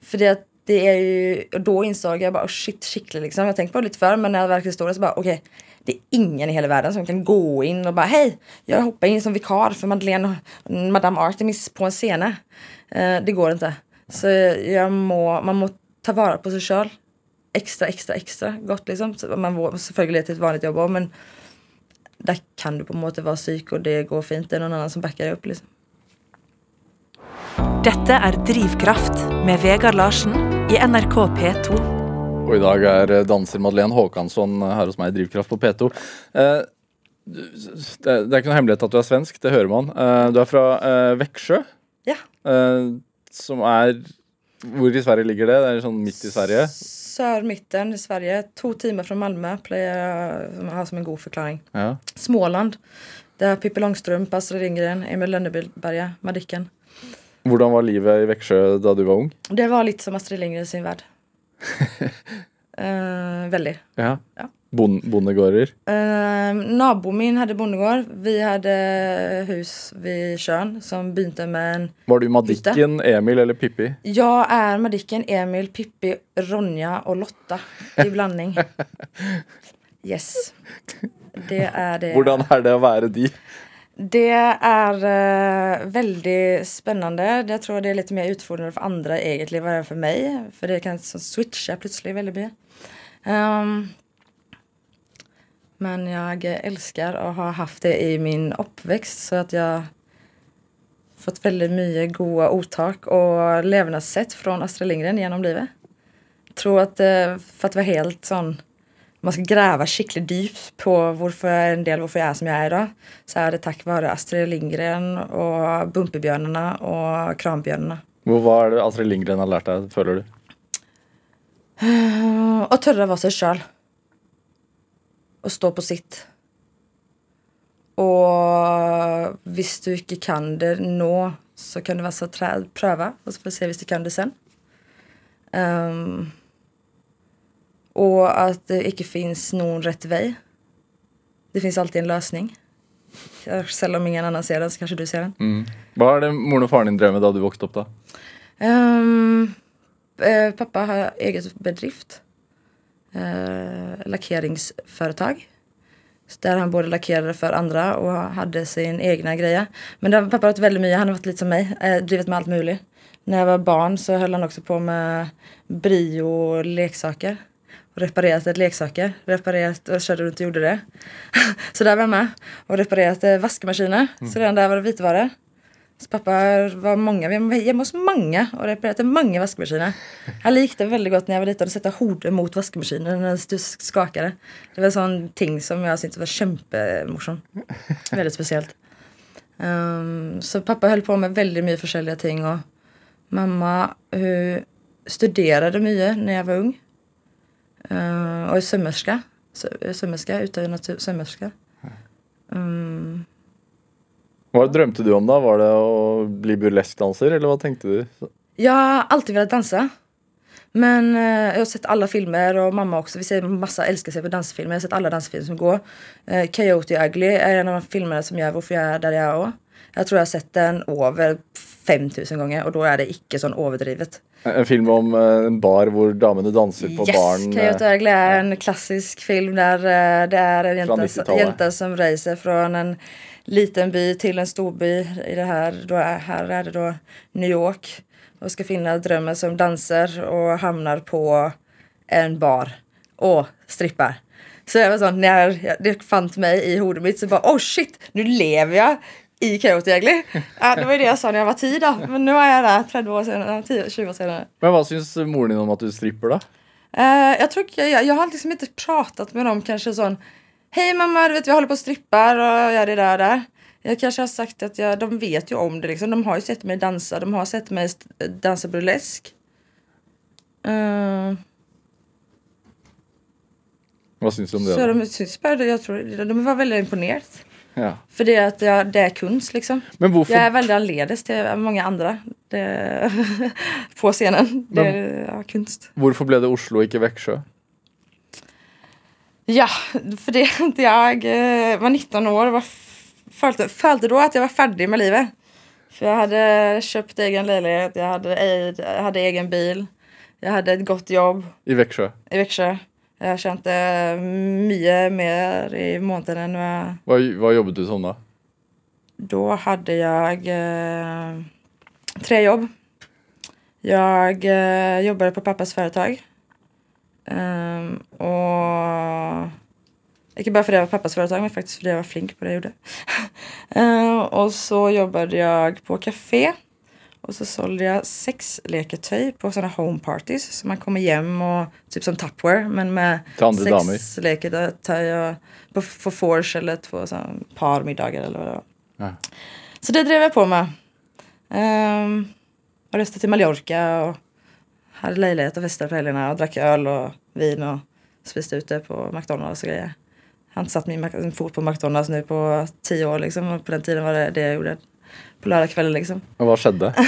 För det, det är ju, och då insåg jag bara oh, shit, skikkelig, liksom. Jag har på det lite förr men när jag verkligen står där så bara okej. Okay, Det är ingen i hela världen som kan gå in och bara hej, jag hoppar in som vikar för Madeleine och Madame Artemis på en scen. Eh, det går inte. Så jag må, man må ta vara på sig själv extra, extra, extra gott liksom. Så Man må selvfølgelig till ett vanligt jobb men där kan du på en måte vara psyk och det går fint. Det är någon annan som backar dig upp liksom. Dette er Drivkraft med Vegard Larsen i NRK P2. Og i dag er eh, danser Madeleine Håkansson her hos meg i Drivkraft på P2. Eh, det er ikke noe hemmelighet at du er svensk, det hører man. Eh, du er fra eh, Växjö, Ja. eh, som er Hvor i Sverige ligger det? Det er sånn midt i Sverige? Sør-midten i Sverige. To timer fra Malmö pleier jeg som en god forklaring. Ja. Småland. Det er Pippi Longstrump, Astrid Lindgren, Emil Lønneberget, Madikken. Hvordan var livet i Växjö da du var ung? Det var litt som Astrid Lindgren sin värld. Eh, veldig. Ja. Ja. Bon bondegårder? Uh, naboen min hadde bondegård. Vi hadde hus vid sjøen som begynte med en Var du Madikken, Emil eller Pippi? Jeg er Madikken, Emil, Pippi, Ronja og Lotta i blanding. Yes. Det er det. Hvordan er det å være de? Det är eh, väldigt spännande. Jag tror det är lite mer utfordrande för andra egentligen vad det är för mig. För det kan switcha plötsligt väldigt mycket. Um, men jag älskar och ha haft det i min uppväxt så att jag fått väldigt mycket goda otak och levnadssätt från Astrid Lindgren genom livet. Jag tror att eh, för att vara helt sån man ska gräva skickligt djupt på varför en del varför jag är som jag är idag så är det tack vare Astrid Lindgren och Bumpibjörnarna och Krambjörnarna. Hvor hva er det Astrid Lindgren har lært deg, føler du? Och törra vara sig själv. Och stå på sitt. Och hvis du inte kan det nå så kan du vara så trä, pröva och så får vi se hvis du kan det sen. Ehm, och att det inte finns någon rätt väg. Det finns alltid en lösning. Selv om ingen annan ser den, så kanske du ser den. Hva er det moren og faren din med da du opp, da? Ehm, eh, pappa har eget bedrift. Uh, lackeringsföretag. Så Där han både lackerade för andra och hade sin egna grejer. Men där, pappa har varit väldigt mycket, han har varit lite som mig, eh, drivit med allt möjligt. När jag var barn så höll han också på med brio och leksaker. Och reparerat ett leksaker. Reparerat och körde runt och gjorde det. så där var jag med. Och reparerat eh, vaskmaskiner. Så redan där var det vitvaror. Så pappa var många, vi var hjemme hos mange og reparerte mange vaskemaskiner. Jeg likte veldig godt når jeg var liten å sette hodet mot vaskemaskinen når du skakade. Det var en sånn ting som jeg syntes var kjempemorsom. Veldig spesielt. Um, så pappa holdt på med veldig mye forskjellige ting. Og mamma hun studerte mye når jeg var ung. Uh, og er sømmerske. Sø- Sømmerske, utdannet sømmerske. Um, Hva drømte du om da? Var det å bli burleskdanser, eller hva tenkte du? Jag har alltid velat dansa. Men eh, jag har sett alla filmer och mamma också. Vi ser massa, älskar att se på dansfilmer. Jag har sett alla dansfilmer som går. Eh, Coyote Ugly är en av de filmerna som gör varför jag är där jag är. Jag tror jag har sett den över 5000 gånger och då är det icke sån överdrivet. En film om eh, en bar hvor damene danser på Yes! baren. Coyote Ugly är en klassisk film där eh, det är en jänta, 90-talet. jänta som reser från en liten by till en stor by. I det här, då är, här är det då New York. Och ska finna drömmen som dansar och hamnar på en bar. Och strippar. Så jag var sån, när jag- det fanns mig i huvudet mitt så bara oh shit, nu lever jag i Kautokeino. Ja, det var ju det jag sa när jag var tio då. Men nu är jag där 30 år senare, 10, 20 år senare. Men hva syns moren din om at du stripper, da? Eh, jag tror jag, jag har liksom inte pratat med dem kanske sån Hej mamma, du vet vi håller på och strippar och gör det där och där. Jag kanske har sagt att jag, de vet ju om det liksom. De har ju sett mig dansa, de har sett mig dansa burlesk. Eh, Hva syns du om det? så de jag tror, de var väldigt imponerade. Ja. För det, att jag, det är kunst liksom. Men hvorfor Jag är väldigt anledes till många andra det, på scenen. Det är ja, kunst. Hvorfor ble det Oslo, ikke Växjö? Ja, för det att jag eh, var 19 år och följde, följde då att jag var färdig med livet. För jag hade köpt egen lägenhet, jag hade, jag hade egen bil, jag hade ett gott jobb I Växjö? i Växjö. Jag tjänade mycket mer i månaden än vad Hva, hva jobbet du som da? Då hade jag eh, tre jobb. Jag eh, jobbade på pappas företag. Ehm, och inte bara för det var pappas företag men faktiskt för det jag var flink på det jag gjorde. Ehm, och så jobbade jag på café. Och så sålde jag sexleketøy på sådana home parties. Så man kommer hem och typ som Tupperware men med sexleketøy och på, på Forge eller två sådana parmiddagar eller vad det var. Ja. Så det drev jag på med. Um, och reste till Mallorca och hade lägenhet och festade på helgerna och drack öl och vin och spiste ute på McDonalds och grejer. Jag har inte satt min Mac- fot på McDonalds nu på tio år liksom och på den tiden var det det jag gjorde. På lördagskvällen liksom. Og hva skjedde?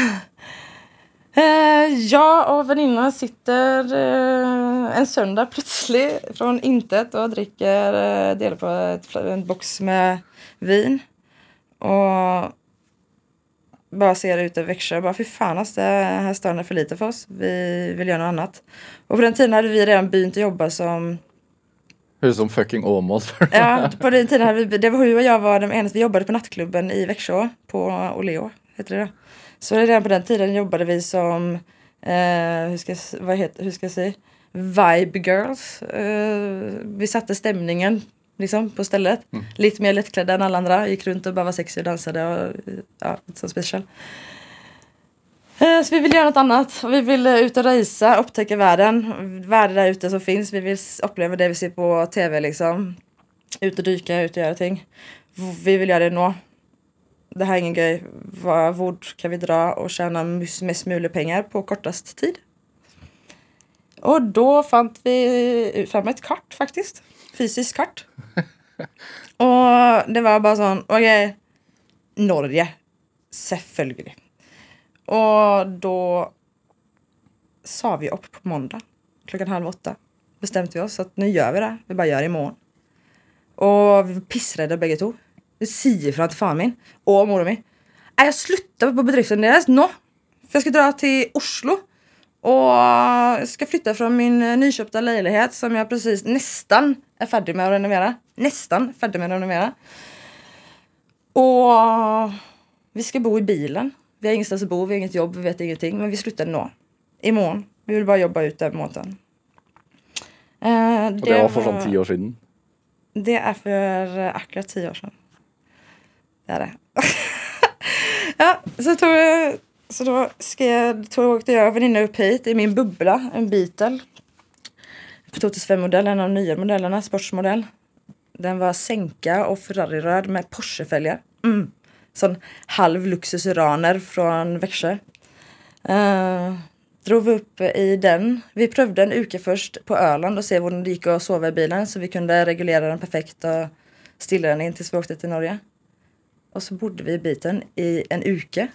Eh, jag och väninnan sitter eh, en söndag plötsligt från intet och dricker, eh, delar på ett, en box med vin. Och bara ser ut över Växjö och bara fy fan alltså, det här stan är för lite för oss. Vi vill göra något annat. Och på den tiden hade vi redan begynt att jobba som Ut som fucking Åmål. Ja, på den tiden hade vi, det var hur och jag var de enda, vi jobbade på nattklubben i Växjö, på Oleo, heter det då. Så redan på den tiden jobbade vi som, eh, hur, ska, vad heter, hur ska jag säga, vibe girls. Eh, vi satte stämningen liksom på stället. Lite mer lättklädda än alla andra, gick runt och bara var sexig och dansade och ja, lite som special. Eh, Så vi vill göra något annat. Vi vill eh, ut och resa, upptäcka världen. Världen där ute som finns. Vi vill uppleva det vi ser på tv liksom. Ut och dyka, ut och göra ting. Vi vill göra det nu. Det här är ingen grej. Vad vart kan vi dra och tjäna mest pengar på kortast tid? Och då fann vi fram ett kart faktiskt. Fysiskt kart. och det var bara sån, okej. Norge. Selvfølgelig. Och då sa vi upp på måndag klockan halv åtta. Bestämde vi oss att nu gör vi det. Vi bara gör det imorgon. Och vi var pissrädda bägge två. Vi säger från till fan min och mor och min. Nej, jag slutar på bedriften deras nu. För jag ska dra till Oslo. Och jag ska flytta från min nyköpta lägenhet som jag precis nästan är färdig med att renovera. Nästan färdig med att renovera. Och vi ska bo i bilen. Vi har ingenstans att bo, vi har inget jobb, vi vet ingenting. Men vi slutar nu. Imorgon. Vi vill bara jobba ut den månaden. Eh, Og det var for sånn ti år siden. det är för eh, akkurat tio år sedan. Det är det. ja, så, tog jag, så då ska jag, tog, åkte jag och väninna upp hit i min bubbla, en Beetle. 2005-modell, en av de nya modellerna, sportsmodell. Den var sänka och Ferrari-röd med Porsche-fälgar. Mm. Sån halv luxusuraner från Växjö. Uh, drog vi upp i den. Vi prövade en uke först på Öland och se hur det gick att sova i bilen så vi kunde reglera den perfekt och stilla den in tills vi åkte till Norge. Och så bodde vi i biten i en uke.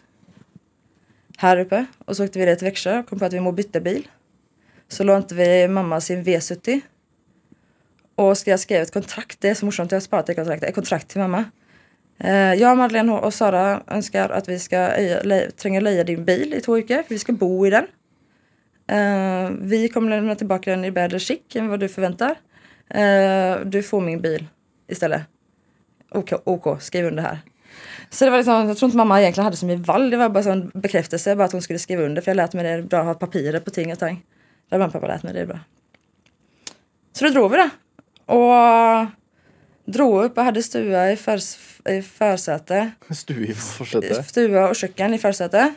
Här uppe. Och så åkte vi ner till Växjö och kom på att vi må byta bil. Så lånade vi mamma sin V70. Och ska jag skrev ett kontrakt, det är så morsomt, jag har sparat det kontraktet, ett kontrakt till mamma. Eh, jag, Madeleine och Sara önskar att vi ska öja- le- tränga leja din bil i två veckor, för vi ska bo i den. Eh, vi kommer lämna tillbaka den i bättre skick än vad du förväntar. Eh, du får min bil istället. OK, OK, skriv under här. Så det var liksom, jag tror inte mamma egentligen hade som i vall, det var bara en bekräftelse, bara att hon skulle skriva under. För jag lät mig det bra att ha papirer på ting och tang. Det hade mamma och pappa lärt mig, det är bra. Så då drog vi det. Och drog upp och hade stua i, förs, i försätet. Stue i forsetet. Stua och köken i försätet.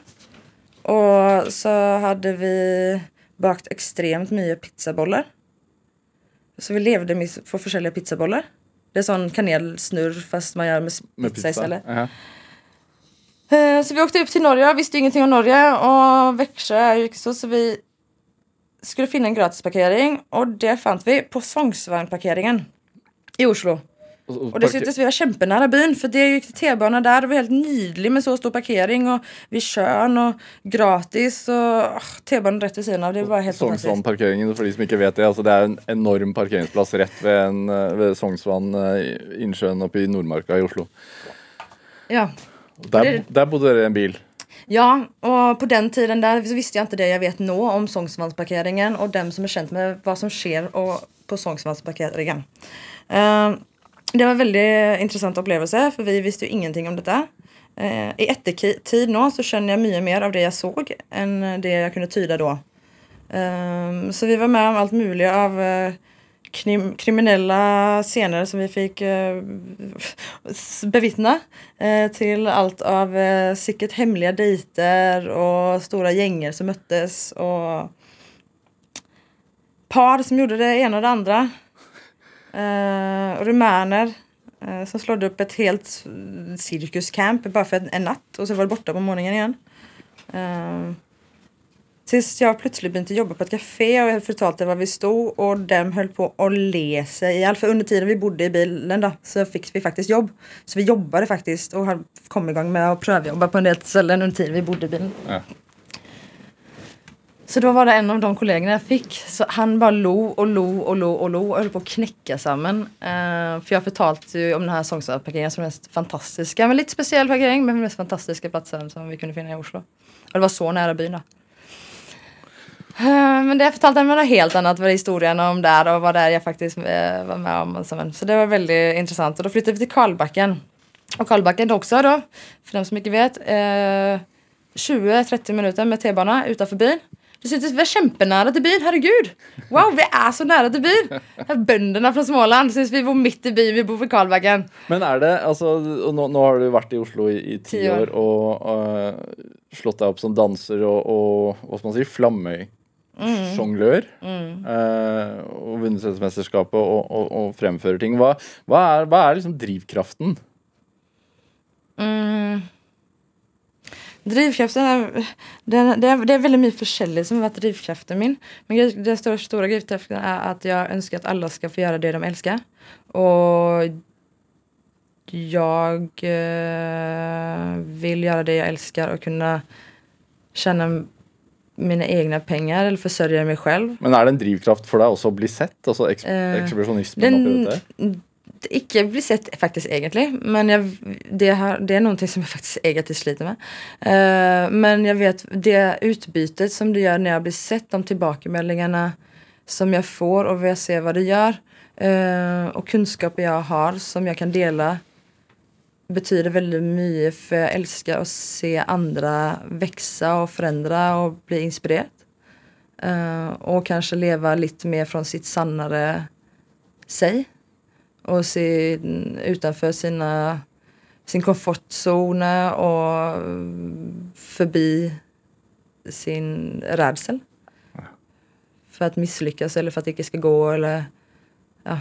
Och så hade vi bakt extremt mycket pizzabollar. Så vi levde med- på försäljliga pizzabollar. Det är sån kanelsnurr fast man gör med, Med pizza, istället. Ja. Eh, Så vi åkte upp till Norge, visste ju ingenting om Norge och Växjö är ju så, så vi skulle finna en gratisparkering och det fann vi på Sognsvanparkeringen i Oslo. Och, och parker- dessutom vi var kjempenära byn för det gick till T-bana där det var helt nydelig med så stor parkering och vid sjön och gratis och ah, T-banan rätt vid sidan av. Det var helt fantastiskt. Sognsvann-parkeringen, for de som ikke vet det. Altså det er en enorm parkeringsplass rett ved, en, eh, ved Sognsvann, eh, innsjøen oppe i Nordmarka i Oslo. Ja. Der, Det- der bodde i en bil. Ja, och på den tiden där visste jag inte det jag vet nu om Sognsvannsparkeringen och dem som är känt med vad som sker och på Sognsvannsparkeringen. Eh, det var en väldigt eh, intressant upplevelse för vi visste ju ingenting om detta. Eh, I ettertid nu så känner jag mycket mer av det jag såg än eh, det jag kunde tyda då. Eh, så vi var med om allt möjligt av eh, krim, kriminella scener som vi fick eh, bevittna. Eh, till allt av eh, hemliga dejter och stora gänger som möttes och par som gjorde det ena och det andra. Eh, rumäner eh, som slog upp ett helt cirkuscamp bara för en, en natt och så var det borta på morgonen igen. Eh, Tills jag plötsligt började jobba på ett café och jag förtalte var vi stod och de höll på att le sig ihjäl. För under tiden vi bodde i bilen då, så fick vi faktiskt jobb. Så vi jobbade faktiskt och kom igång med att prövjobba på en del ställen under tiden vi bodde i bilen. Ja. Så då var det en av de kollegorna jag fick. Så han bara lo och lo och lo och lo och höll på att knäcka samman. Uh, eh, för jag fortalte ju om den här Sognsvannsparkeringen som den mest fantastiska, men lite speciell parkering, men den mest fantastiska platsen som vi kunde finna i Oslo. Och det var så nära byn då. Uh, Men det jag fortalte var något helt annat vad historien om där och vad det är jag faktiskt uh, var med om. och Så men- så det var väldigt intressant. Och då flyttade vi till Karlbacken. Och Karlbacken också då, för dem som inte vet, 20-30 minuter med T-bana utanför byn. Det syntes vi var kämpenära till byn, herregud! Wow, vi är så nära till byn! Här Bönderna från Småland syns vi bor mitt i byn, vi bor vid Karlbacken. Men er det altså, og nå, nå har du vært i Oslo i, i ti Ti år. år og eh, slått deg opp som danser og, og hva skal man si, flammesjonglør. eh, og vunnet verdensmesterskapet og, og, og fremfører ting. Hva, hva, er, hva er liksom drivkraften? Mm. Drivkraften är, den, det, är, det är väldigt mycket försäljning som har varit drivkraften min. Men den stora, stora drivkraften är att jag önskar att alla ska få göra det de älskar. Och jag eh, vill göra det jag älskar och kunna tjäna mina egna pengar eller försörja mig själv. Men er det en drivkraft for deg også å bli sett? Altså eks Eh, ekshibisjonismen oppi Den? Ikke bli sett faktiskt egentligen. Men jag, det, har, det är någonting som jag faktiskt egentligen sliter med. Uh, men jag vet det utbytet som det gör när jag blir sett, de tillbakemeldingarna som jag får och jag ser vad det gör. uh, och kunskaper jag har som jag kan dela betyder väldigt mycket för jag älskar att se andra växa och förändra och bli inspirerad. Uh, eh, och kanske leva lite mer från sitt sannare sig och se utanför sina, sin komfortzon och förbi sin rädsel. För att misslyckas eller för att det inte ska gå eller ja.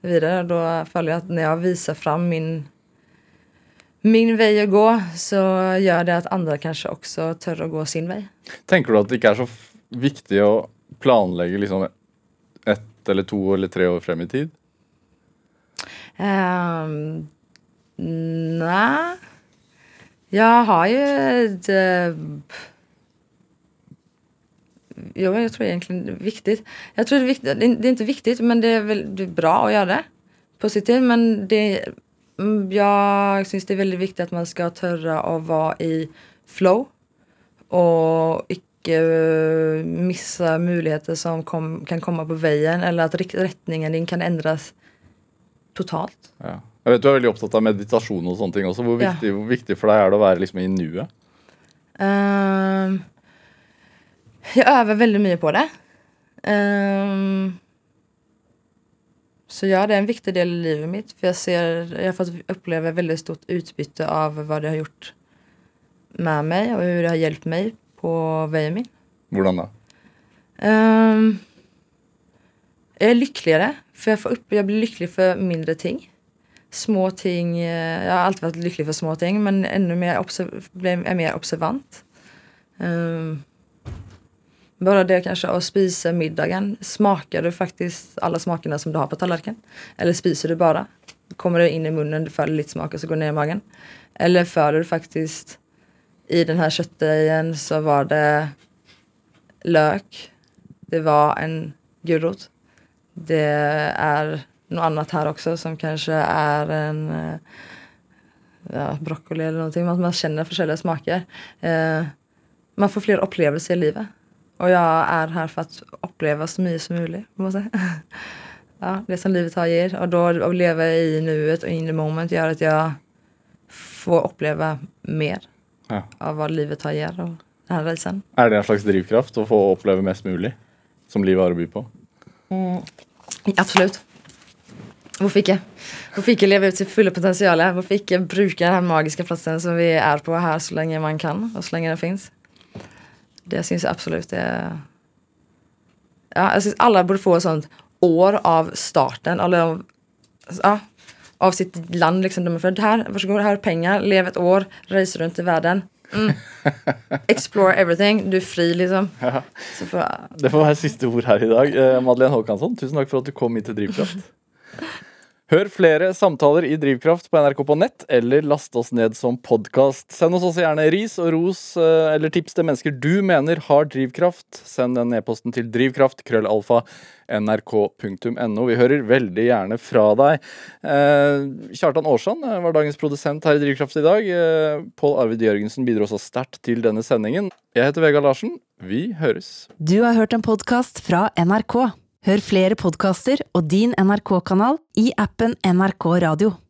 Vidare då jag att när jag visar fram min min väg att gå så gör det att andra kanske också tör att gå sin väg. Tenker du at det ikke er så f viktig å planlegge liksom ett eller to eller tre år frem i tid? Um, Nej. Jag har ju ett... Jo, jag tror egentligen det är viktigt. Jag tror det är, viktigt. det är inte viktigt, men det är väl det är bra att göra det. Positivt, men det, mm, jag syns det är väldigt viktigt att man ska törra att vara i flow. Och eh, missa möjligheter som kom, kan komma på vägen eller att rättningen din kan ändras totalt. Ja. Jeg vet Du er veldig opptatt av meditasjon og sånne ting også. Hvor Ja. viktig, for deg er det å være liksom i nuet? Ehm, jag övar väldigt mycket på det. Ehm, så ja, det är en viktig del i livet mitt. För jag, ser, jag har fått uppleva väldigt stort utbyte av vad det har gjort med mig och hur det har hjälpt mig på vägen min. Hvordan da? Ehm, jag är lyckligare, för jag, får upp, jag blir lycklig för mindre ting. Små ting, eh, jag har alltid varit lycklig för små ting men ännu mer, blir, är mer observant. Ehm, bara det kanske att spisa middagen. Smakar du faktiskt alla smakerna som du har på tallriken? Eller spiser du bara? Kommer det in i munnen, du får lite smak och så går det ner i magen? Eller för du faktiskt i den här köttdejen så var det lök, det var en gulrot. Det är något annat här också som kanske är en eh, ja, broccoli eller någonting. Man, man känner olika smaker. Eh, man får fler upplevelser i livet. Och jag är här för att uppleva så mycket som möjligt. Måste säga. ja, det som livet har ger. Och då att leva i nuet och in the moment gör att jag får uppleva mer Ja. av vad livet har ger och den här resan. Er det en slags drivkraft å få oppleve mest mulig som livet har å by på? Absolut. Hvorfor ikke? Hvorfor ikke leve ut sitt fulle potensial? Hvorfor ikke bruke den magiske plassen som vi er på her, så lenge man kan, og så lenge den fins? Det syns jeg absolutt er Ja, jeg syns alle burde få et sånt år av starten, eller av, ja, av sitt land, liksom. De er född her, vær så god, her er penger, lev et år, reise rundt i verden. Mm. Explore everything. Du er fri, liksom. Ja. Så får, Det får være siste ord her i dag. Eh, Madeleine Håkansson, tusen takk for at du kom hit til Drivkraft. Hør flere samtaler i Drivkraft på NRK på nett, eller last oss ned som podkast. Send oss også gjerne ris og ros eh, eller tips til mennesker du mener har drivkraft. Send den e-posten til drivkraft, krøllalfa, nrk.no. Vi hører veldig gjerne fra deg. Eh, Kjartan Aarsand eh, var dagens produsent her i Drivkraft i dag. Pål Arvid Jørgensen bidro også sterkt til denne sendingen. Jeg heter Vegard Larsen. Vi høres. Du har hørt en podkast fra NRK. Hør flere podkaster og din NRK-kanal i appen NRK Radio.